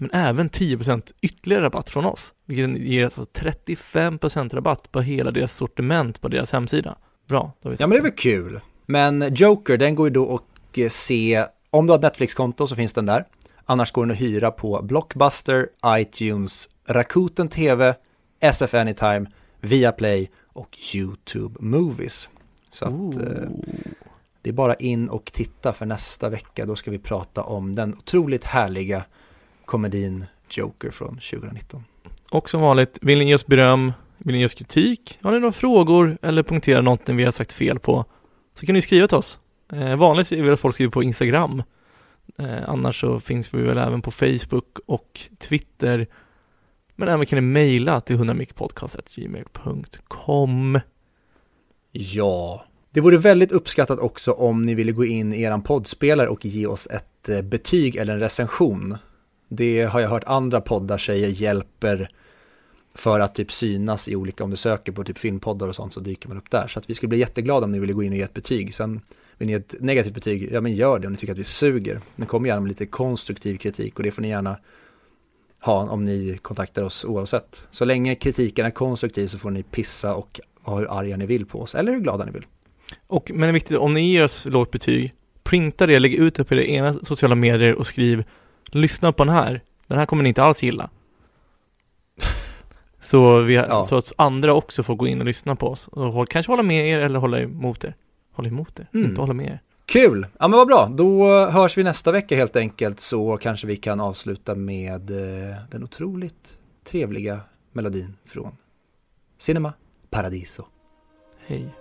[SPEAKER 2] men även 10% ytterligare rabatt från oss, vilket ger alltså 35% rabatt på hela deras sortiment på deras hemsida. Bra, då har vi
[SPEAKER 1] Ja men det är väl kul. Men Joker, den går ju då att eh, se, om du har ett Netflix-konto så finns den där. Annars går den att hyra på Blockbuster, iTunes, Rakuten TV, SF Anytime, Viaplay och YouTube Movies. Så att eh, det är bara in och titta för nästa vecka. Då ska vi prata om den otroligt härliga komedin Joker från 2019.
[SPEAKER 2] Och som vanligt, vill ni ge oss beröm, vill ni ge oss kritik, har ni några frågor eller punktera någonting vi har sagt fel på så kan ni skriva till oss. Eh, vanligt är väl att folk skriver på Instagram. Eh, annars så finns vi väl även på Facebook och Twitter. Men även kan ni mejla till 100micpodcast.gmail.com
[SPEAKER 1] Ja, det vore väldigt uppskattat också om ni ville gå in i eran poddspelare och ge oss ett eh, betyg eller en recension. Det har jag hört andra poddar säger hjälper för att typ synas i olika, om du söker på typ filmpoddar och sånt så dyker man upp där. Så att vi skulle bli jätteglada om ni ville gå in och ge ett betyg. Sen vill ni ge ett negativt betyg, ja men gör det om ni tycker att vi suger. Men kom gärna med lite konstruktiv kritik och det får ni gärna ha om ni kontaktar oss oavsett. Så länge kritiken är konstruktiv så får ni pissa och vara hur arga ni vill på oss, eller hur glada ni vill.
[SPEAKER 2] Och, men det är viktigt, om ni ger oss lågt betyg, printa det, lägg ut det på era egna sociala medier och skriv Lyssna på den här, den här kommer ni inte alls gilla. Så, vi,
[SPEAKER 1] Ja.
[SPEAKER 2] så att andra också får gå in och lyssna på oss och kanske hålla med er eller hålla emot er. Hålla emot er,
[SPEAKER 1] Mm.
[SPEAKER 2] inte hålla med er.
[SPEAKER 1] Kul! Ja men vad bra, då hörs vi nästa vecka helt enkelt så kanske vi kan avsluta med eh, den otroligt trevliga melodin från Cinema Paradiso.
[SPEAKER 2] Hej.